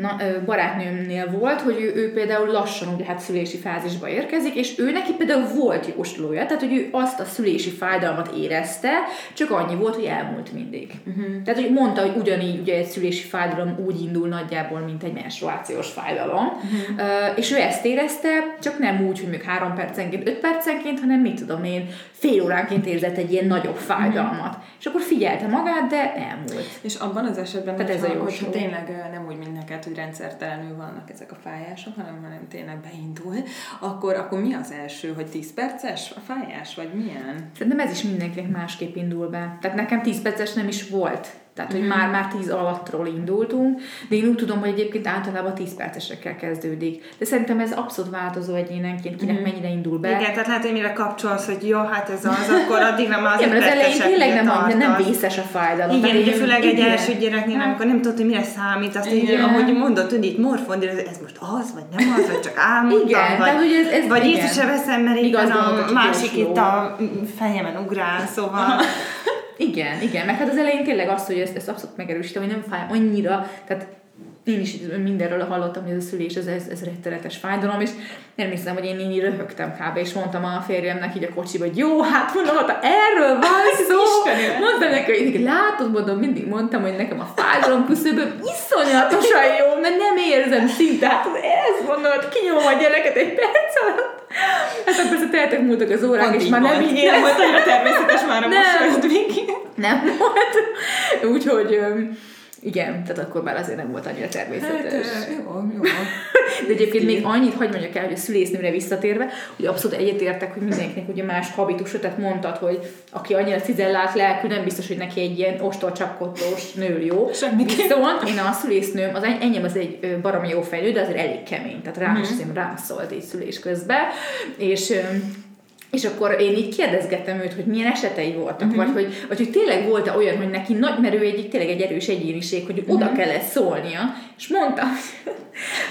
na, barátnőmnél volt, hogy ő, ő például lassan ugye hát szülési fázisba érkezik, és ő neki például volt jóslója, tehát hogy ő azt a szülési fájdalmat érezte, csak annyi volt, hogy elmúlt mindig. Uh-huh. Tehát, hogy mondta, hogy ugyanígy ugye egy szülési fájdalom úgy indul nagyjából, mint egy menstruációs fájdalom, uh-huh. uh, és ő ezt érezte, csak nem úgy, hogy még három percenként, öt percenként, hanem mit tudom én, fél óránként érzett egy ilyen nagyobb fájdalmat. Uh-huh. És akkor figyelte magát, de elmúlt. És abban az esetben, Tehát ez a jó hogyha tényleg nem úgy, mint neked, hogy rendszertelenül vannak ezek a fájások, hanem, hanem tényleg beindul, akkor, akkor mi az első, hogy 10 perces a fájás, vagy milyen? Szerintem ez is mindenkinek másképp indul be. Tehát nekem 10 perces nem is volt tehát, hogy mm. már, már 10 alattról indultunk, de én úgy tudom, hogy egyébként általában 10 percesekkel kezdődik. De szerintem ez abszolút változó egyénenként, kinek mm. mennyire indul be. Igen, tehát lehet, hogy mire kapcsolsz, hogy jó, hát ez az, akkor addig nem az <laughs> Igen, az elején tényleg nem, nem, nem vészes a fájdalom. Igen, ugye főleg egy első gyereknél, hát. amikor nem tudod, hogy mire számít, azt így, ahogy mondod, hogy itt morfon, de ez most az, vagy nem az, vagy csak álmodtam, igen, vagy, tehát, ez, ez, vagy észre veszem, mert itt a másik itt a fejemen ugrál, szóval... <laughs> Igen, igen, meg hát az elején tényleg az, hogy ezt, ezt abszolút megerősítem, hogy nem fáj annyira, tehát én is mindenről hallottam, hogy ez a szülés, ez, ez, ez rettenetes fájdalom, és nem hiszem, hogy én így röhögtem kb. és mondtam a férjemnek így a kocsiba, hogy jó, hát mondom, ha erről van szó, mondtam neki, hogy látod, mondom, mindig mondtam, hogy nekem a fájdalom küszöböm iszonyatosan jó, mert nem érzem szinte, hát ez mondod, kinyomom a gyereket egy perc alatt, Hát akkor persze teltek múltak az órák, és már nem így nem volt annyira természetes már a mosolyod, Nem volt. Úgyhogy igen, tehát akkor már azért nem volt annyira természetes. Hát, jó, jó. <laughs> De egyébként még annyit, hogy mondjak el, hogy a szülésznőre visszatérve, hogy abszolút egyetértek, hogy mindenkinek ugye más habitus, tehát mondtad, hogy aki annyira cizellált lelkű, nem biztos, hogy neki egy ilyen ostorcsapkotós nő jó. Semmi. Viszont én a szülésznőm, az enyém az egy baromi jó fejlő, de azért elég kemény, tehát rám mm-hmm. is rám szólt egy szülés közben, és és akkor én így kérdezgettem őt, hogy milyen esetei voltak, uh-huh. vagy, hogy, vagy hogy tényleg volt-e olyan, hogy neki nagy, mert ő egy, tényleg egy erős egyéniség, hogy uh-huh. oda kellett szólnia, És mondta,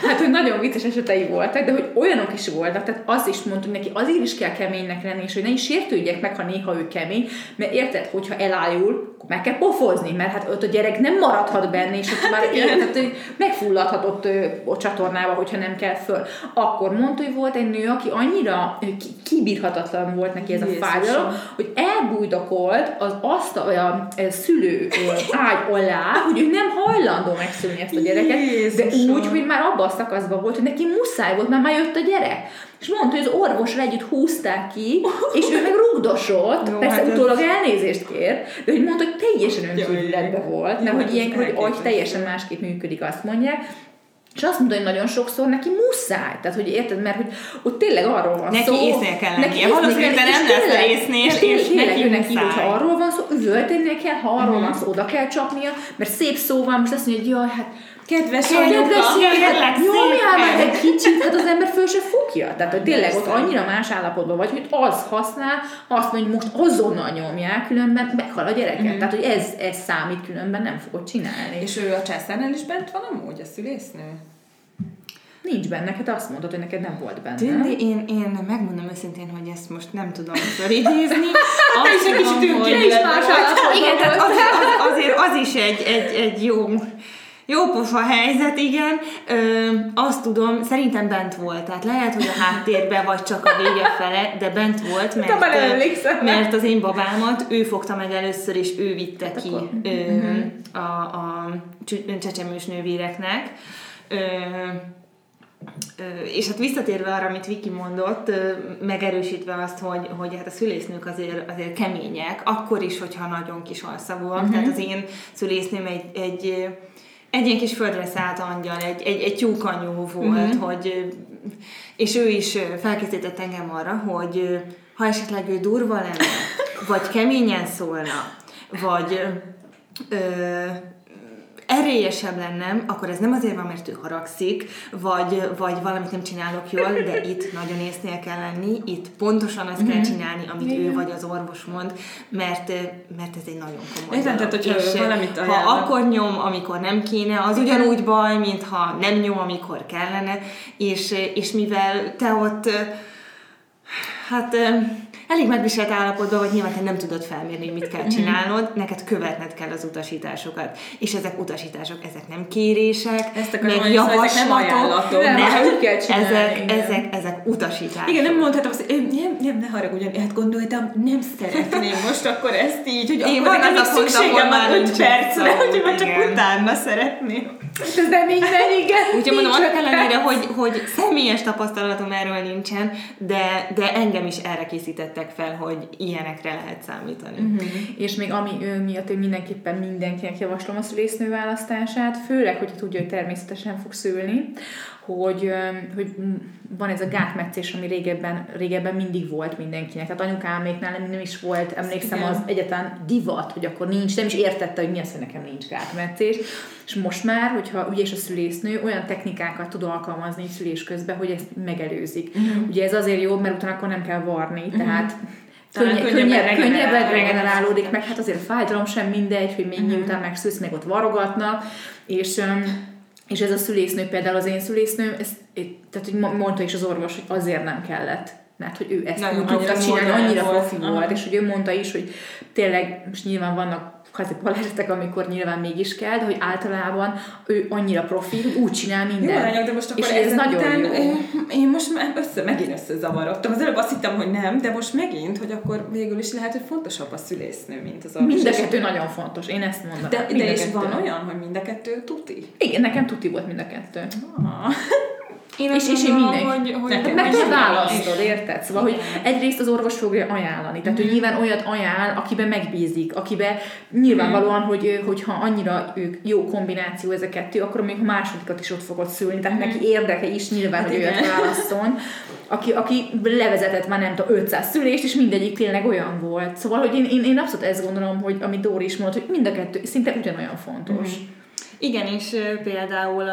hát, hogy nagyon vicces esetei voltak, de hogy olyanok is voltak, tehát az is mondta, hogy neki azért is kell keménynek lenni, és hogy ne is sértődjek meg, ha néha ő kemény, mert érted, hogyha elájul, akkor meg kell pofozni, mert hát ott a gyerek nem maradhat benne, és ott már érted, hogy megfulladhatott a csatornába, hogyha nem kell föl. Akkor mondta, hogy volt egy nő, aki annyira kibírhatatlan volt neki ez a fájdalom, hogy elbújdakolt az azt a, a, a szülő ágy alá, hogy ő nem hajlandó megszülni ezt a gyereket, Jézusom. de úgy, hogy már abban a szakaszban volt, hogy neki muszáj volt, mert már jött a gyerek. És mondta, hogy az orvosra együtt húzták ki, és ő meg rugdosott, Jó, persze hát utólag ez... elnézést kér, de hogy mondta, hogy teljesen önkívületbe volt, mert hogy ilyenkor, hogy agy teljesen másképp működik, azt mondják, és azt mondta, hogy nagyon sokszor neki muszáj. Tehát, hogy érted, mert hogy ott tényleg arról van neki szó. Neki észnél kell lennie. Valószínűleg nem lesz észnél, és neki, neki hogyha arról van szó, üvöltenie kell, ha arról uh-huh. van szó, oda kell csapnia, mert szép szó van, most azt mondja, hogy jaj, hát Kedves anyuka, kérlek Nyomjál meg egy kicsit, hát az ember föl se fogja. Tehát, hogy tényleg ott annyira más állapotban vagy, hogy az használ, azt mondja, hogy most azonnal nyomják, különben meghal a gyereket. Mm. Tehát, hogy ez, ez számít, különben nem fogod csinálni. És ő a császárnál is bent van amúgy, a szülésznő? Nincs benne, neked azt mondod, hogy neked nem volt benne. Tündi, én, én megmondom őszintén, hogy ezt most nem tudom felidézni. Te is egy kicsit hogy... is más Igen, tehát az, az, azért az is egy, egy, egy jó jó pofa helyzet, igen. Ö, azt tudom, szerintem bent volt, tehát lehet, hogy a háttérben vagy csak a vége fele, de bent volt, mert, mert az én babámat ő fogta meg először, és ő vitte hát ki ö, mhm. a, a csecsemős nővéreknek. Ö, és hát visszatérve arra, amit Viki mondott, megerősítve azt, hogy, hogy hát a szülésznők azért, azért kemények, akkor is, hogyha nagyon kis alszagúak. Uh-huh. Tehát az én szülésznőm egy, egy egy ilyen kis földre szállt angyal, egy, egy, egy tyúkanyú volt, uh-huh. hogy, és ő is felkészített engem arra, hogy ha esetleg ő durva lenne, vagy keményen szólna, vagy ö, erélyesebb lennem, akkor ez nem azért van, mert ő haragszik, vagy, vagy valamit nem csinálok jól, de itt nagyon észnél kell lenni, itt pontosan azt kell mhm. csinálni, amit Igen. ő vagy az orvos mond, mert, mert ez egy nagyon komoly Értem, tehát hogyha és valamit ajánlok. Ha akkor nyom, amikor nem kéne, az ugyanúgy baj, mint ha nem nyom, amikor kellene, és, és mivel te ott hát elég megviselt állapotban vagy, nyilván te nem tudod felmérni, mit kell csinálnod, neked követned kell az utasításokat. És ezek utasítások, ezek nem kérések, Ezt akarom meg javaslatok, ezek nem nem, kell csinálni, ezek, ezek, ezek utasítások. Igen, nem mondhatom azt, hogy nem, nem, ne haragudjon, hát gondoltam, nem szeretném most akkor ezt így, hogy Én akkor nekem szükségem van 5 percre, hogy már csak utána szeretném. Ez nem van, igen. Úgyhogy mondom, annak ellenére, hogy, hogy személyes tapasztalatom erről nincsen, de, de engem is erre készítettek fel, hogy ilyenekre lehet számítani. Uh-huh. És még ami ő miatt én mindenképpen mindenkinek javaslom a szülésznő választását, főleg, hogyha tudja, hogy természetesen fog szülni, hogy, hogy van ez a gátmetszés, ami régebben, régebben mindig volt mindenkinek. Tehát anyukáméknál nem, nem is volt, emlékszem, az egyetlen divat, hogy akkor nincs, nem is értette, hogy mi az, hogy nekem nincs gátmetszés. És most már, hogyha ugye és a szülésznő olyan technikákat tud alkalmazni szülés közben, hogy ezt megelőzik. Uh-huh. Ugye ez azért jó, mert utána akkor nem kell varni, uh-huh. tehát Könnyebb, könnyebb, könnyebb regenerálódik, meg hát azért a fájdalom sem mindegy, hogy még uh-huh. miután megszülsz, meg ott varogatnak, és és ez a szülésznő például az én szülésznőm, ezt, tehát hogy mondta is az orvos, hogy azért nem kellett mert hogy ő ezt úgy tudta csinálni, annyira profi volt, és hogy ő mondta is, hogy tényleg most nyilván vannak kvázi balesetek, amikor nyilván mégis kell, de hogy általában ő annyira profi, hogy úgy csinál mindent. Jó, de most akkor és ez nagyon után, jó. Én most már össze, megint összezavarodtam. Az előbb azt hittem, hogy nem, de most megint, hogy akkor végül is lehet, hogy fontosabb a szülésznő, mint az orvos. Mind a kettő nagyon fontos, én ezt mondom. De, de és van olyan, hogy mind a kettő tuti? Igen, nekem tuti volt mind a kettő. Ah. Én és, és én mindenki. Hogy, hogy Nekem meg kell választod, érted? Szóval, hogy egyrészt az orvos fogja ajánlani. Tehát, hogy mhm. nyilván olyat ajánl, akiben megbízik, akiben nyilvánvalóan, hogy, hogyha annyira ők jó kombináció ez a kettő, akkor még a másodikat is ott fogod szülni. Tehát neki érdeke is nyilván, hát hogy olyat válaszol. Aki, aki levezetett már nem tudom, 500 szülést, és mindegyik tényleg olyan volt. Szóval, hogy én, én, én abszolút ezt gondolom, hogy amit Dóri is mondott, hogy mind a kettő szinte ugyanolyan fontos. Mm-hmm. Igen, és például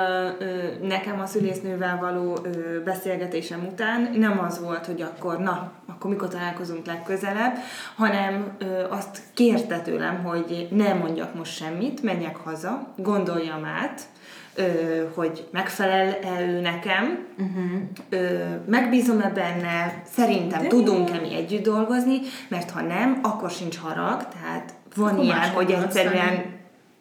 nekem a szülésznővel való beszélgetésem után nem az volt, hogy akkor na, akkor mikor találkozunk legközelebb, hanem azt kérte tőlem, hogy ne mondjak most semmit, menjek haza, gondoljam át, ö, hogy megfelel-e ő nekem, uh-huh. ö, megbízom-e benne, szerintem De tudunk-e mi együtt dolgozni, mert ha nem, akkor sincs harag, tehát van akkor ilyen, hogy egyszerűen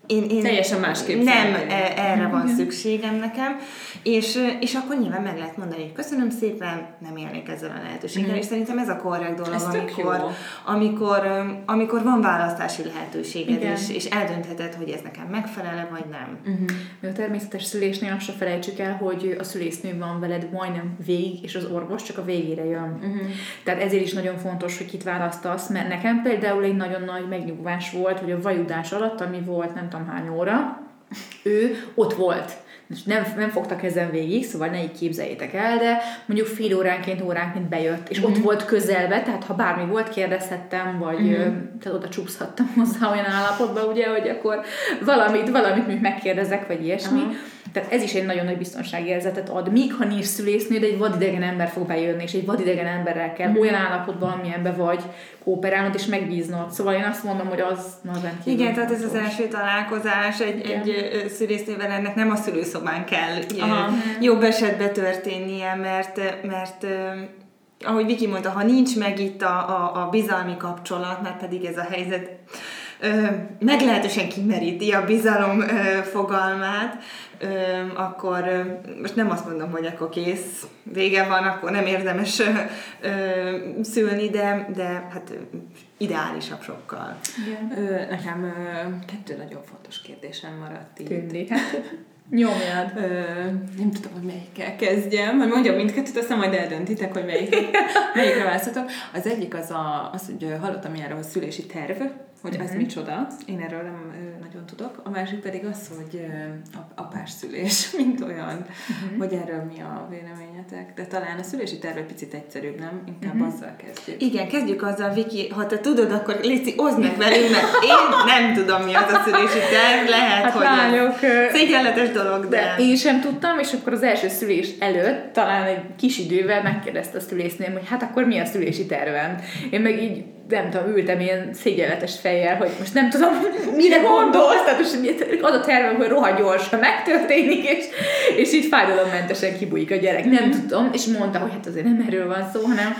én, én Teljesen másképp. Nem e, erre van szükségem nekem, és, és akkor nyilván meg lehet mondani, hogy köszönöm szépen, nem élnék ezzel a lehetőséggel, mm. és szerintem ez a korrekt dolog, ez amikor, amikor, amikor van választási lehetőséged, és, és eldöntheted, hogy ez nekem megfelele, vagy nem. Uh-huh. A természetes szülésnél azt se felejtsük el, hogy a szülésznő van veled majdnem végig, és az orvos csak a végére jön. Uh-huh. Tehát ezért is nagyon fontos, hogy kit választasz, mert nekem például egy nagyon nagy megnyugvás volt, hogy a vajudás alatt, ami volt nem tudom hány óra, ő ott volt. És nem, nem fogtak ezen végig, szóval ne így képzeljétek el, de mondjuk fél óránként, óránként bejött, és mm-hmm. ott mhm. volt közelbe, tehát ha bármi volt, kérdezhettem, vagy mm-hmm. tehát oda csúszhattam hozzá olyan állapotba, ugye, hogy akkor valamit, valamit megkérdezek, vagy ilyesmi. Uh-huh. Tehát ez is egy nagyon nagy biztonságérzetet ad, míg ha nincs szülésznő, de egy vadidegen ember fog bejönni, és egy vadidegen emberrel kell mm. olyan állapotban, amilyenben vagy, kooperálnod és megbíznod. Szóval én azt mondom, hogy az az rendkívül Igen, tehát ez az első találkozás egy, egy szülésznővel ennek nem a szülőszobán kell Aha. jobb esetben történnie, mert, mert ahogy Viki mondta, ha nincs meg itt a, a, a bizalmi kapcsolat, mert pedig ez a helyzet meglehetősen kimeríti a bizalom fogalmát, akkor most nem azt mondom, hogy akkor kész, vége van, akkor nem érdemes szülni, de, de hát ideálisabb sokkal. Igen. Ö, nekem ö, kettő nagyon fontos kérdésem maradt itt. Tűnik. <laughs> Nyomjad. Ö, nem tudom, hogy melyikkel kezdjem, mert mondjam mindkettőt, aztán majd eldöntitek, hogy melyik, <laughs> melyikre választhatok. Az egyik az, a, az hogy hallottam ilyenre, hogy szülési terv, hogy ez uh-huh. micsoda, én erről nem nagyon tudok. A másik pedig az, hogy apás szülés, <laughs> mint olyan, uh-huh. hogy erről mi a véleményetek. De talán a szülési terv egy picit egyszerűbb, nem? Inkább uh-huh. azzal kezdjük. Igen, kezdjük azzal, Viki, ha te tudod, akkor Léci, oszd meg velünk, mert én nem tudom, mi az a szülési terv, lehet, hát hogy lányok, szégyenletes dolog, de... de... Én sem tudtam, és akkor az első szülés előtt, talán egy kis idővel megkérdezte a szülészném, hogy hát akkor mi a szülési tervem. Én meg így nem tudom, ültem ilyen szégyenletes fejjel, hogy most nem tudom, <laughs> mire gondolsz, tehát most az a tervem, hogy rohadt gyorsan megtörténik, és, és így fájdalommentesen kibújik a gyerek. Nem tudom, és mondta, hogy hát azért nem erről van szó, hanem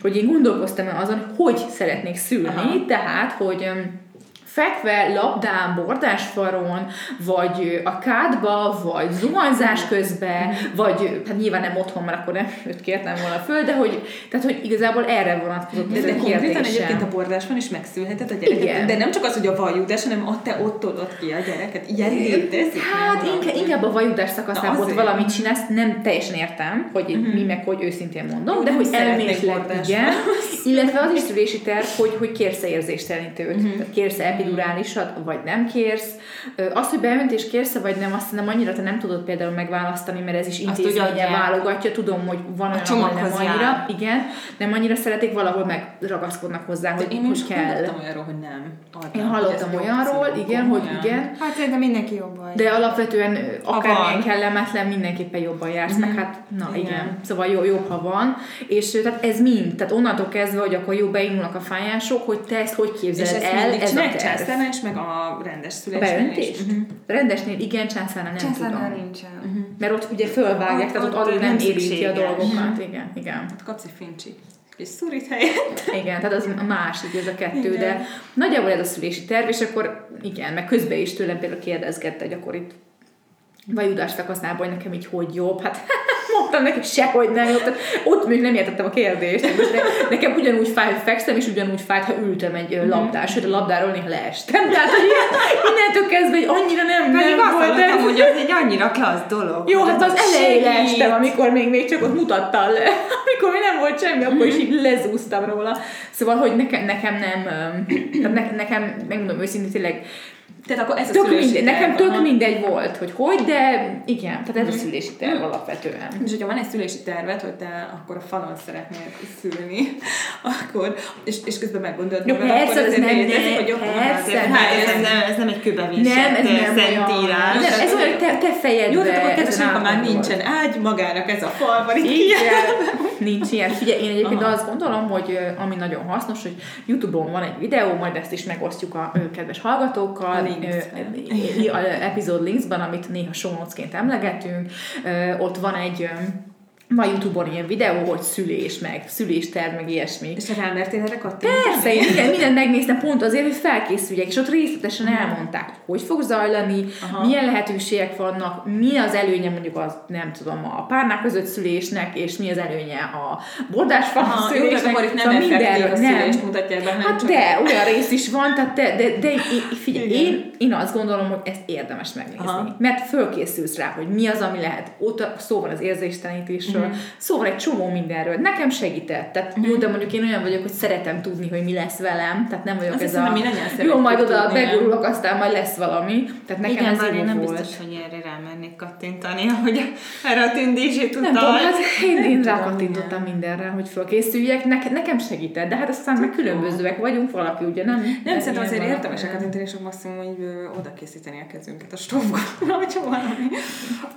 hogy én gondolkoztam azon, hogy szeretnék szülni, Aha. tehát, hogy fekve labdán, bordásfaron, vagy a kádba, vagy zuhanyzás közben, vagy hát nyilván nem otthon, mert akkor nem őt kértem volna föl, de hogy, tehát, hogy igazából erre vonatkozott ez a kérdésem. egyébként a bordás van, és megszülheted a gyereket. Igen. De nem csak az, hogy a vajudás, hanem ott te ott tolod ki a gyereket. Ilyen létezik. Hát inkább, inkább a vajudás szakaszában ott valamit csinálsz, nem teljesen értem, hogy uh-huh. mi meg hogy őszintén mondom, Jó, de hogy elméletleg igen. Illetve az is szülési terv, hogy, hogy kérsz érzéstelenítőt, uh-huh. kérsz epidurálisat, vagy nem kérsz. Az, hogy beönt és kérsz vagy nem, azt nem annyira te nem tudod például megválasztani, mert ez is intézménye válogatja. Tudom, hogy van olyan, ahol nem annyira, jár. igen, nem annyira szeretik, valahol megragaszkodnak hozzá, hogy én most kell. hallottam olyanról, hogy nem. Adnám, én hallottam olyanról, igen, hogy igen. Hát szerintem mindenki jobban. De alapvetően akármilyen kellemetlen, mindenképpen jobban jársz, mm-hmm. meg mhm. hát, na igen. igen. Szóval jó, jobb, ha van. És tehát ez mind, tehát onnantól kezdve, hogy akkor jó beindulnak a fájások, hogy te ezt hogy képzeled el, ez a és meg a rendes szülésnél is. Uh-huh. Rendesnél igen, császárnál nem császárnál tudom. nincsen. Uh-huh. Mert ott ugye fölvágják, tehát ott alul nem érinti a dolgokat. Uh-huh. Igen, igen. Ott kapsz egy fincsi és szurit helyett. Igen, tehát az a másik, ez a kettő, igen. de nagyjából ez a szülési terv, és akkor igen, meg közben is tőlem például kérdezgette, hogy akkor itt vajudás szakaszában, hogy nekem így hogy jobb. Hát mondtam neki sehogy nem jobb. Ott még nem értettem a kérdést. Most ne, nekem ugyanúgy fáj, hogy fekszem, és ugyanúgy fájt, ha ültem egy mm. labdás, sőt a labdáról néha leestem. Tehát, hogy innentől kezdve, hogy annyira nem, Pedig nem volt. Pedig hogy az egy annyira klassz dolog. Jó, hát az elején leestem, amikor még, még csak ott mutatta le. <laughs> Amikor még nem volt semmi, akkor is így lezúztam róla. Szóval, hogy nekem, nekem nem, tehát ne, nekem, megmondom őszintén, tényleg tehát akkor ez a tök mindegy, Nekem tök aha. mindegy volt, hogy hogy, de igen, tehát ez a mhm. szülési terv mm. alapvetően. És hogyha van egy szülési tervet, hogy te akkor a falon szeretnél szülni, <laughs> akkor, és, és közben meggondolod Jó, persze, akkor ez nem, létezik, hogy jobb persze, hát, ez, ez, nem, ez nem egy kőbevésett nem, ez nem szentírás. Nem, ez olyan te, te fejedbe. Jó, tehát akkor kedves, már nincsen ágy, magának ez a fal van itt Nincs ilyen. Figyelj, én egyébként azt gondolom, hogy ami nagyon hasznos, hogy YouTube-on van egy videó, majd ezt is megosztjuk a kedves hallgatókkal, a epizód linksben, amit néha show emlegetünk. Ott van egy van Youtube-on ilyen videó, hogy szülés, meg szülésterv, meg ilyesmi. És rámertél erre Persze, én igen, mindent megnéztem pont azért, hogy felkészüljek, és ott részletesen elmondták, hogy hogy fog zajlani, Aha. milyen lehetőségek vannak, mi az előnye mondjuk az, nem tudom, a párnák között szülésnek, és mi az előnye a bordásfal szülésnek. Jó, itt nem szóval mindenről, nem. mutatják be, hát de, olyan rész is van, tehát de, de, de figyelj, én, én azt gondolom, hogy ezt érdemes megnézni. Aha. Mert fölkészülsz rá, hogy mi az, ami lehet. Ott szó van az érzéstelenítésről, uh-huh. szóval egy csomó mindenről. Nekem segített. Tehát uh-huh. jó, de mondjuk én olyan vagyok, hogy szeretem tudni, hogy mi lesz velem, tehát nem vagyok Azt ez a... Jó, majd oda begurulok, aztán majd lesz valami. Tehát nekem Igen, ez én nem volt. biztos, hogy erre rámennék kattintani, hogy erre a tündését tudtam. Nem tudom, hát én, én rákattintottam mindenre, hogy fölkészüljek. Ne, nekem segített, de hát aztán meg különbözőek vagyunk, valaki ugye nem. Nem, szerintem azért érdemes a kattintani, és maximum, hogy oda készíteni a kezünket a stofba, <laughs> vagy valami.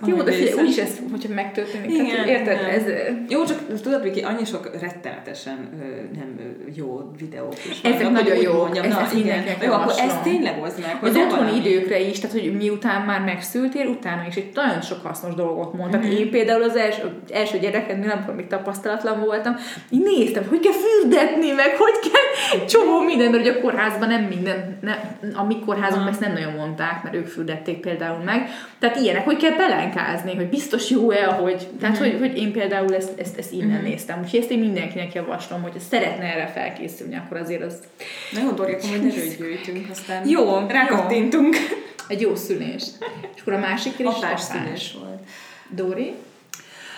Jó, de figyelj, úgyis ez, hogyha megtörténik. Igen, érted? Ez... Jó, csak tudod, Viki, annyi sok rettenetesen nem jó videók is Ezek nagyon jó. Mondjam, ezt, na, ezt igen. Jó, akkor ezt tényleg hozd meg. Az otthoni időkre is, tehát hogy miután már megszültél, utána is egy nagyon sok hasznos dolgot mond. Tehát mm-hmm. én például az első, első gyerekemnél, nem tudom, még tapasztalatlan voltam, így néztem, hogy kell fürdetni, meg hogy kell csomó minden, mert ugye a kórházban nem minden, nem, a mi kórházunk ezt nem nagyon mondták, mert ők fürdették például meg. Tehát ilyenek, hogy kell pelenkázni, hogy biztos jó-e, hogy, tehát mm-hmm. hogy, hogy én például ezt, ezt, ezt innen mm-hmm. néztem. Úgyhogy ezt én mindenkinek javaslom, hogy szeretne erre felkészülni, akkor azért az... Na jó, Dori, akkor majd <laughs> erőt gyűjtünk, aztán jó, rákattintunk. Egy jó szülés. És akkor a másik is szülés volt. Dori?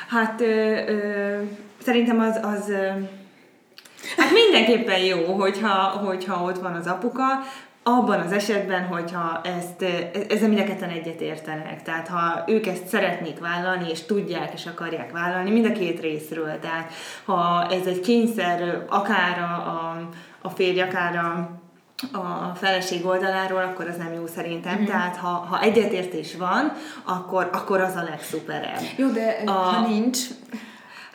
Hát ö, ö, szerintem az, az ö, Hát mindenképpen jó, hogyha, hogyha ott van az apuka, abban az esetben, hogyha ezt, ezzel mind a ketten egyet értenek, tehát ha ők ezt szeretnék vállalni, és tudják, és akarják vállalni, mind a két részről, tehát ha ez egy kényszer, akár a, a, a férj, akár a, a feleség oldaláról, akkor az nem jó szerintem. Mm-hmm. Tehát ha, ha egyetértés van, akkor, akkor az a legszuperebb. Jó, de a, ha nincs,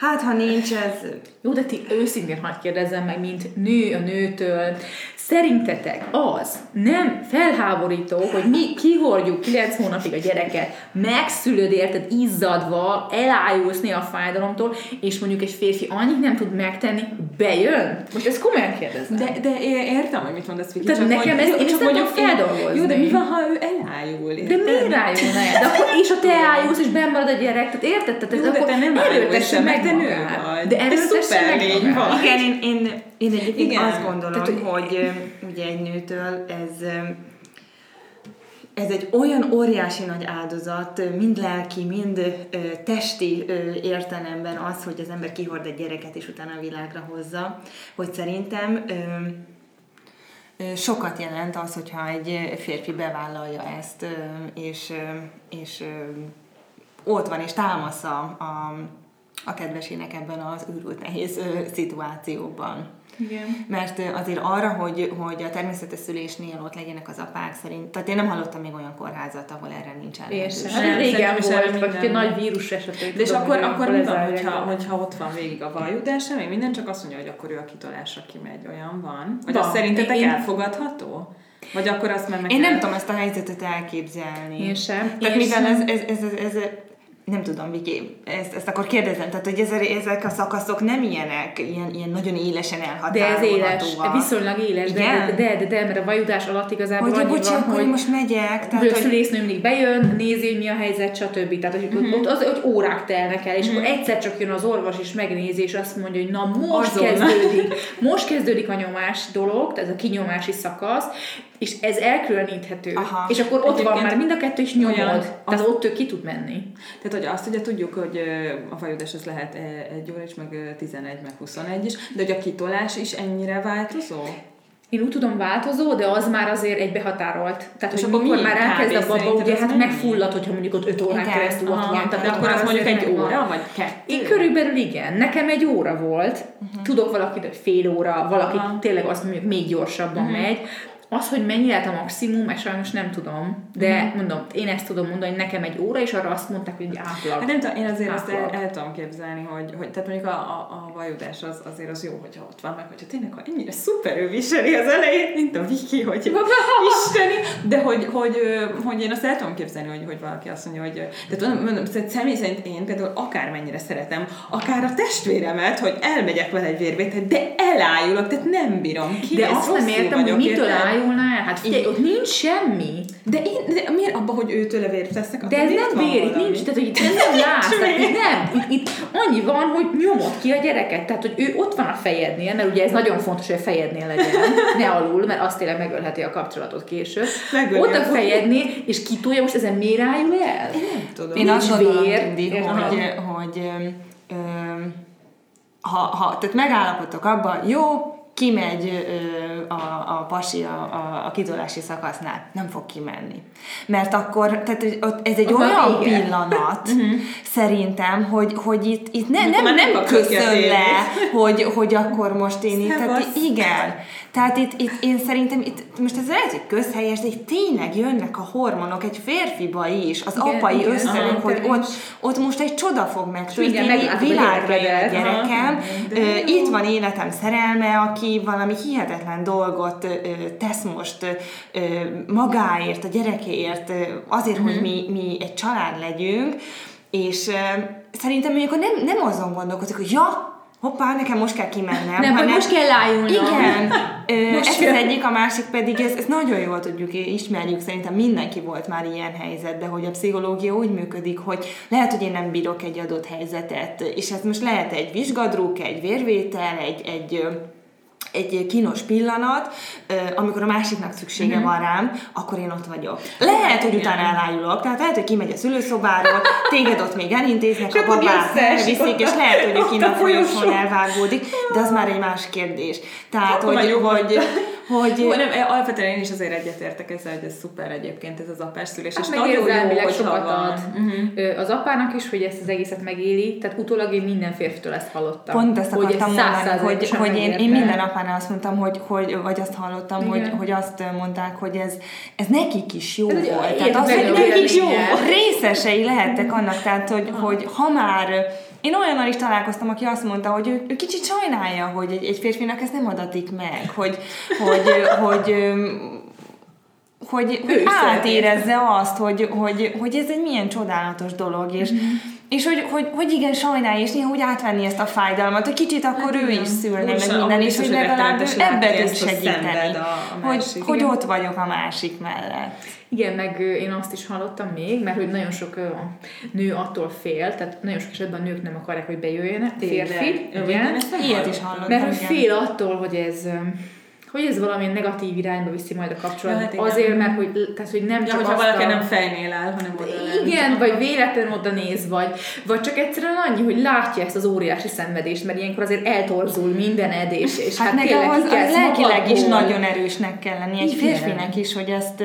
Hát, ha nincs ez... Jó, de ti őszintén hagyd kérdezzem meg, mint nő a nőtől, Szerintetek az nem felháborító, hogy mi kihordjuk 9 hónapig a gyereket, megszülöd érted izzadva, elájulsz a fájdalomtól, és mondjuk egy férfi annyit nem tud megtenni, bejön? Most ezt komolyan kérdezem. De, de értem, hogy mit mondasz, Viki. Tehát nekem ez, én ezt nem feldolgozni. Jó, de mi van, ha ő elájul? Érted? De miért rájulna el? De akkor, és a te elájulsz, és benn a gyerek, tehát érted? Tehát ez Jó, de te nem erőltesse meg, de nő vagy. De erőltesse meg Igen, én, én én egyébként Igen. azt gondolom, Tehát, hogy ugye egy nőtől ez ez egy olyan óriási nagy áldozat, mind lelki, mind testi értelemben az, hogy az ember kihord egy gyereket, és utána a világra hozza, hogy szerintem sokat jelent az, hogyha egy férfi bevállalja ezt, és, és ott van, és támasz a, a, kedvesének ebben az őrült nehéz szituációban. Igen. Mert azért arra, hogy, hogy a természetes szülésnél ott legyenek az apák szerint, tehát én nem hallottam még olyan kórházat, ahol erre nincsen lehetőség. Hát régen volt, vagy egy nagy vírus esetén. De és akkor, akkor mi van, hogyha, hogyha ott van végig a vajudás, még minden csak azt mondja, hogy akkor ő a kitolásra kimegy, olyan van? Vagy van. az szerintetek én... elfogadható? Vagy akkor azt már meg Én nem tudom ezt a helyzetet elképzelni. Én sem. Tehát én mivel sem. Ez, ez, ez, ez, ez nem tudom, Viki, ezt, ezt akkor kérdezem, tehát hogy ezek, ezek a szakaszok nem ilyenek, ilyen, ilyen nagyon élesen elhatárolhatóak. De ez éles, viszonylag éles, de, de, de, de, de, mert a vajudás alatt igazából hogy, bocsi, van, hogy most megyek. Tehát, hogy szülésznő mindig bejön, nézi, hogy mi a helyzet, stb. Tehát, hogy uh-huh. ott az, hogy órák telnek el, és uh-huh. akkor egyszer csak jön az orvos, és megnézi, és azt mondja, hogy na most Azon. kezdődik, most kezdődik a nyomás dolog, tehát ez a kinyomási szakasz, és ez elkülöníthető. Aha. És akkor ott Egyébként van már mind a kettő is nyomod. Olyan, tehát az... ott ő ki tud menni. Tehát, hogy azt ugye tudjuk, hogy a fajodás az lehet egy óra is, meg 11, meg 21 is, de hogy a kitolás is ennyire változó? Én úgy tudom változó, de az már azért egy behatárolt. Tehát, és hogy akkor már elkezd a baba, ugye hát megfullad, hogyha mondjuk ott 5 órán keresztül ott van. Tehát akkor az mondjuk egy óra, vagy kettő? Én körülbelül igen. Nekem egy óra volt. Uh-huh. Tudok valakit, fél óra, valaki Aha. tényleg azt mondjuk még gyorsabban uh-huh. megy az, hogy mennyi lehet a maximum, ezt sajnos nem tudom, de Mhm. mondom, én ezt tudom mondani, hogy nekem egy óra, és arra azt mondták, hogy átlag. Hát nem tudom, én azért azt el, el tudom képzelni, hogy, hogy tehát mondjuk a, a, a vajudás az, azért az jó, hogyha ott van, meg hogyha tényleg, ha ennyire szuperül viseli az elejét, mint a Viki, hogy <laughs> isteni, de hogy, hogy, ö, hogy én azt el tudom képzelni, hogy, hogy valaki azt mondja, hogy tudom, mondom, szóval személy szerint én például akármennyire szeretem, akár a testvéremet, hogy elmegyek vele egy vérvétel, de elájulok, tehát nem bírom ki. De azt nem értem, hogy mitől érted? Ájulnál el. Hát figyelj, ott nincs semmi. De, én, de miért abban, hogy őtőle vért tesznek? De ez nem vér, itt nincs, tehát hogy itt nem, <laughs> látsz, itt nem. Itt, itt, annyi van, hogy nyomod ki a gyereket, tehát hogy ő ott van a fejednél, mert ugye ez nagyon fontos, hogy a fejednél legyen, ne alul, mert azt tényleg megölheti a kapcsolatot később. Megöli Ott a fejednél, és kitolja, most ezen miért ájul el? Nem tudom. Én azt gondolom, hogy, hogy öm, ha, ha, tehát megállapodtok abban, jó, kimegy ö, a, a pasi a, a, a kitolási szakasznál, nem fog kimenni. Mert akkor, tehát ez egy már olyan vége. pillanat, szerintem, hogy, hogy itt, itt ne, nem, nem nem köszön le, hogy, hogy akkor most én itt, tehát igen. Tehát itt, itt én szerintem, itt, most ez lehet, hogy közhelyes, de itt tényleg jönnek a hormonok egy férfiba is, az Igen, apai igen. Aha, hogy ott, ott most egy csoda fog megtörténni, világra jön a gyerekem, Aha, jó. itt van életem szerelme, aki valami hihetetlen dolgot ö, tesz most ö, magáért, a gyerekéért, azért, Mhm. hogy mi, mi egy család legyünk, és szerintem mondjuk nem, nem azon gondolkozik, hogy ja, hoppá, nekem most kell kimennem. Nem, hogy most kell ájulnom. Igen, Ö, Most ez kell. az egyik, a másik pedig, ez, ez nagyon jól tudjuk, ismerjük, szerintem mindenki volt már ilyen helyzetben, hogy a pszichológia úgy működik, hogy lehet, hogy én nem bírok egy adott helyzetet, és ez most lehet egy vizsgadruk, egy vérvétel, egy, egy egy kínos pillanat, amikor a másiknak szüksége Mhm. van rám, akkor én ott vagyok. Lehet, hogy utána elájulok, tehát lehet, hogy kimegy a szülőszobáról, téged ott még elintéznek, a babát ott és lehet, hogy a kínos folyosón. elvágódik, de az már egy más kérdés. Tehát, már hogy, hogy, hogy, Jó, nem, alapvetően én is azért egyetértek ezzel, hogy ez szuper egyébként ez az apás szülés, Hát és meg nagyon jó, hogyha sokat van. ad Ö, az apának is, hogy ezt az egészet megéli, tehát utólag én minden férfitől ezt hallottam. Pont ezt hogy akartam ez mondani, hogy, hogy én, én minden apánál azt mondtam, hogy, hogy vagy azt hallottam, hogy, Igen. hogy azt mondták, hogy ez, ez nekik is jó Ez egy volt. Tehát az, hogy jó nekik jó, részesei lehettek annak, tehát hogy, hogy ha már én olyannal is találkoztam, aki azt mondta, hogy ő, ő kicsit sajnálja, hogy egy, egy férfinak ez nem adatik meg, hogy, hogy, hogy, hogy, hogy is átérezze azt, hogy, hogy, hogy ez egy milyen csodálatos dolog, és, Mhm. És hogy, hogy, hogy igen, sajnálja, és néha úgy átvenni ezt a fájdalmat, hogy kicsit akkor ő is szülne, meg minden, és hogy legalább ő ebbe tud segíteni, szenved a- a hogy, másik. hogy Igen. ott vagyok a másik mellett. Igen, meg én azt is hallottam még, mert hogy nagyon sok nő attól fél, tehát nagyon sok esetben a nők nem akarják, hogy bejöjjenek, férfi, igen, Ilyet is hallottam. mert hogy igen. fél attól, hogy ez hogy ez valami negatív irányba viszi majd a kapcsolatot. Ja, hát igen. Azért, mert hogy, tehát, hogy nem Ja, csak hogyha azt valaki a... nem fejnél áll, hanem oda. Igen, vagy véletlenül oda néz, vagy, vagy csak egyszerűen annyi, hogy látja ezt az óriási szenvedést, mert ilyenkor azért eltorzul mindened, és, és Hát, hát, nekem az, az lelkileg is nagyon erősnek kell lenni, egy Igen. férfinek is, hogy ezt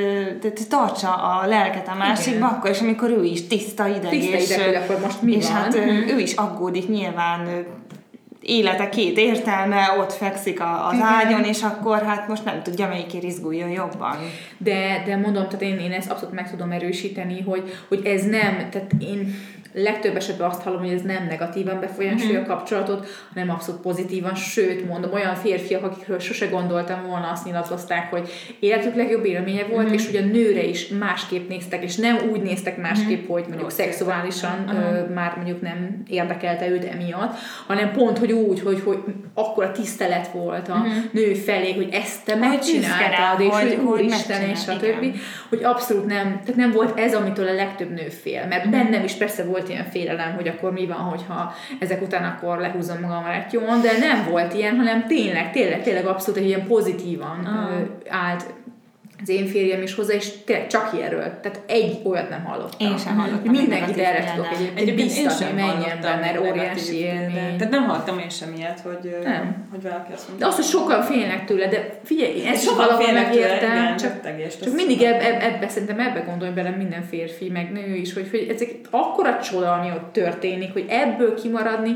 tartsa a lelket a másikba, akkor és amikor ő is tiszta ideg, Tiszta és, ideg, ö, akkor most mi és van. hát Mhm. ő is aggódik nyilván élete két értelme, ott fekszik a, az Igen. ágyon, és akkor hát most nem tudja, melyik izguljon jobban. De, de mondom, tehát én, én ezt abszolút meg tudom erősíteni, hogy, hogy ez nem, tehát én legtöbb esetben azt hallom, hogy ez nem negatívan befolyásolja Mhm. a kapcsolatot, hanem abszolút pozitívan, sőt, mondom, olyan férfiak, akikről sose gondoltam volna, azt nyilatkozták, hogy életük legjobb élménye Mhm. volt, és hogy a nőre is másképp néztek, és nem úgy néztek másképp, Mhm. hogy mondjuk Jó, szexuálisan ö, már mondjuk nem érdekelte őt emiatt, hanem pont, hogy úgy, hogy, hogy akkor a tisztelet volt a nő felé, hogy ezt te Mhm. Rá, megcsináltad, és hogy- hogy, úristen, és a többi hogy abszolút nem, tehát nem volt ez, amitől a legtöbb nő fél, mert bennem is persze volt ilyen félelem, hogy akkor mi van, hogyha ezek után akkor lehúzom magam a retyón, de nem volt ilyen, hanem tényleg, tényleg, tényleg abszolút egy ilyen pozitívan Ah. állt az én férjem is hozzá, és tényleg csak ilyenről. Tehát egy olyat nem hallottam. Én sem hallottam Mindenkit erre tudok egyébként Egyébként én biztatni, menjen be, mert óriási élmény. Tehát nem hallottam én sem ilyet, hogy, Nem. hogy valaki azt De mondta. azt, hogy sokan félnek tőle, de figyelj, én ezt is valahol megértem, igen, csak rettegés, Csak ez mindig eb, eb, ebbe, szerintem ebbe gondolj bele minden férfi, meg nő is, hogy, hogy ezek akkora csoda, ami ott történik, hogy ebből kimaradni,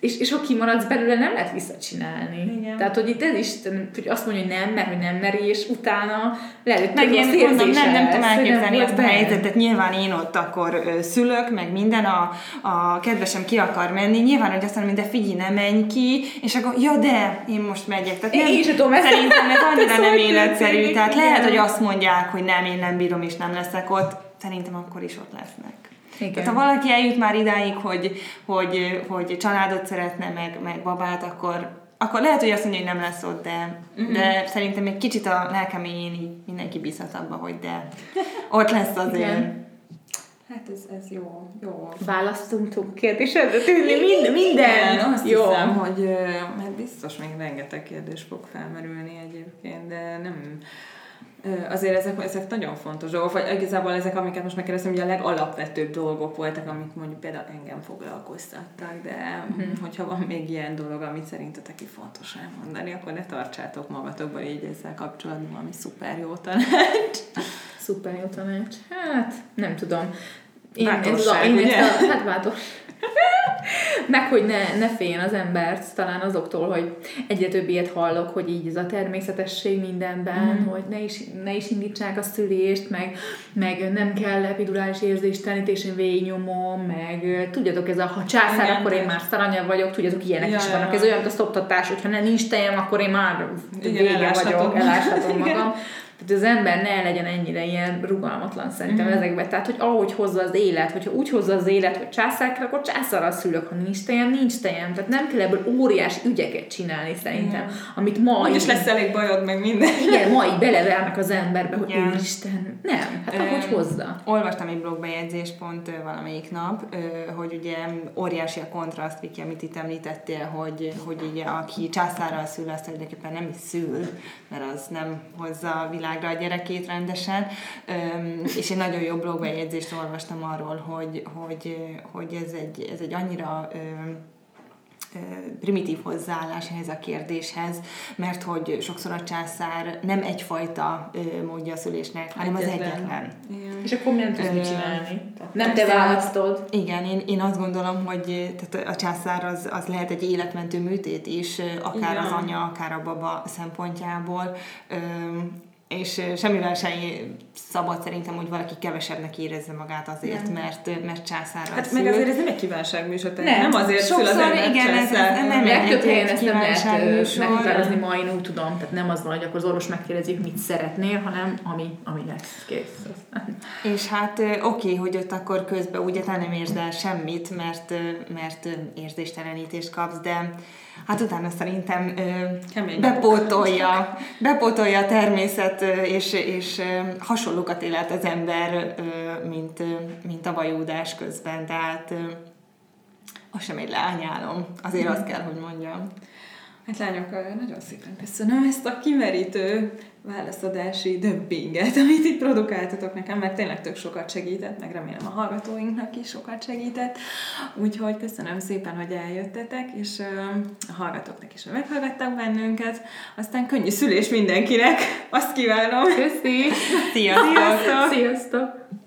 és, és ha kimaradsz belőle, nem lehet visszacsinálni. Igen. Tehát, hogy itt ez is, hogy azt mondja, hogy nem, mert hogy nem meri, és utána hogy Meg én mondom, nem, nem tudom elképzelni azt a helyzetet. Nyilván én ott akkor ö, szülök, meg minden, a, a kedvesem ki akar menni. Nyilván, hogy azt mondom, de figyelj, ne menj ki, és akkor, ja, de, én most megyek. Tehát Én- nem, én tudom ezt. Szerintem ez <laughs> annyira nem életszerű. Tehát lehet, hogy azt mondják, hogy nem, én nem bírom, és nem leszek ott. Szerintem akkor is ott lesznek. Igen. Tehát ha valaki eljut már idáig, hogy, hogy, hogy családot szeretne, meg, meg babát, akkor, akkor lehet, hogy azt mondja, hogy nem lesz ott, de, Mhm. de szerintem egy kicsit a lelkeméjén így mindenki bízhat abba, hogy de ott lesz azért. Igen. Hát ez, ez jó, jó. Választunk kérdésedre tűnni, mind, minden. Igen, azt Jó. hiszem, hogy ö, hát biztos még rengeteg kérdés fog felmerülni egyébként, de nem... Azért ezek, ezek nagyon fontos dolgok, vagy igazából ezek, amiket most megkérdeztem, ugye a legalapvetőbb dolgok voltak, amik mondjuk például engem foglalkoztattak, de uh-huh. hogyha van még ilyen dolog, amit szerintetek így fontos elmondani, akkor ne tartsátok magatokban így ezzel kapcsolatban, ami szuper jó tanács. Szuper jó tanács. Hát, nem tudom. Én, Bátorság, én ugye? Ezt a, hát bátor. <laughs> Meg, hogy ne, ne féljen az embert talán azoktól, hogy egyre több ilyet hallok, hogy így ez a természetesség mindenben, mm. hogy ne is, ne is indítsák a szülést, meg, meg nem kell epidurális érzéstelenít, én végignyomom, meg tudjátok, ez a ha császár, Igen, akkor én már szaranya vagyok, tudjátok, ilyenek Ja, is vannak. Ez olyan, mint a szoptatás, hogyha ne nincs tejem, akkor én már vége vagyok, eláshatom <laughs> magam. Tehát az ember ne legyen ennyire ilyen rugalmatlan szerintem mm. ezekben. Tehát, hogy ahogy hozza az élet, hogyha úgy hozza az élet, hogy császár kell, akkor császárral szülök, ha nincs tejem, nincs tejem. Tehát nem kell ebből óriási ügyeket csinálni szerintem, Igen. amit ma Úgyis lesz elég bajod, meg minden. igen, ma így belevernek az emberbe, hogy Igen. úristen, nem, hát ahogy Öm, hozza. Olvastam egy blogbejegyzést pont valamelyik nap, hogy ugye óriási a kontraszt, Viki, amit itt említettél, hogy, hogy ugye aki császárral szül, azt tulajdonképpen nem is szül, mert az nem hozza a világra a gyerekét rendesen. És egy nagyon jó blogbejegyzést olvastam arról, hogy, hogy, hogy ez, egy, ez egy annyira primitív hozzáállás ehhez a kérdéshez, mert hogy sokszor a császár nem egyfajta módja a szülésnek, hanem az Egyetlen. egyetlen. Igen. És akkor nem tudsz mit csinálni. Tehát nem te választod. Igen, én, én azt gondolom, hogy tehát a császár az, az lehet egy életmentő műtét is, akár Igen. az anya, akár a baba szempontjából. És ö, semmivel sem szabad szerintem, hogy valaki kevesebbnek érezze magát azért, Nem. mert, mert császárral Hát szül. meg azért ez nem egy kívánságműsor, tehát Nem. nem azért szül az Sokszor ember igen, ez- ez nem Legtöbb helyen egy ezt nem lehet meghatározni ma, én úgy tudom. Tehát nem az van, hogy akkor az orvos megkérdezi, hogy mit szeretnél, hanem ami, ami lesz. Kész. És hát oké, hogy ott akkor közben ugye te nem érzel semmit, mert, mert érzéstelenítést kapsz, de hát utána szerintem ö, bepótolja, bepótolja a természet, és, és hasonlókat élet az ember, mint, mint a vajúdás közben, tehát az sem egy leányálom, azért azt kell, hogy mondjam. Hát lányok, nagyon szépen köszönöm ezt a kimerítő válaszadási döbbinget, amit itt produkáltatok nekem, mert tényleg tök sokat segített, meg remélem a hallgatóinknak is sokat segített. Úgyhogy köszönöm szépen, hogy eljöttetek, és a hallgatóknak is, hogy meghallgattak bennünket. Aztán könnyű szülés mindenkinek, azt kívánom! Köszi! Sziasztok! Sziasztok!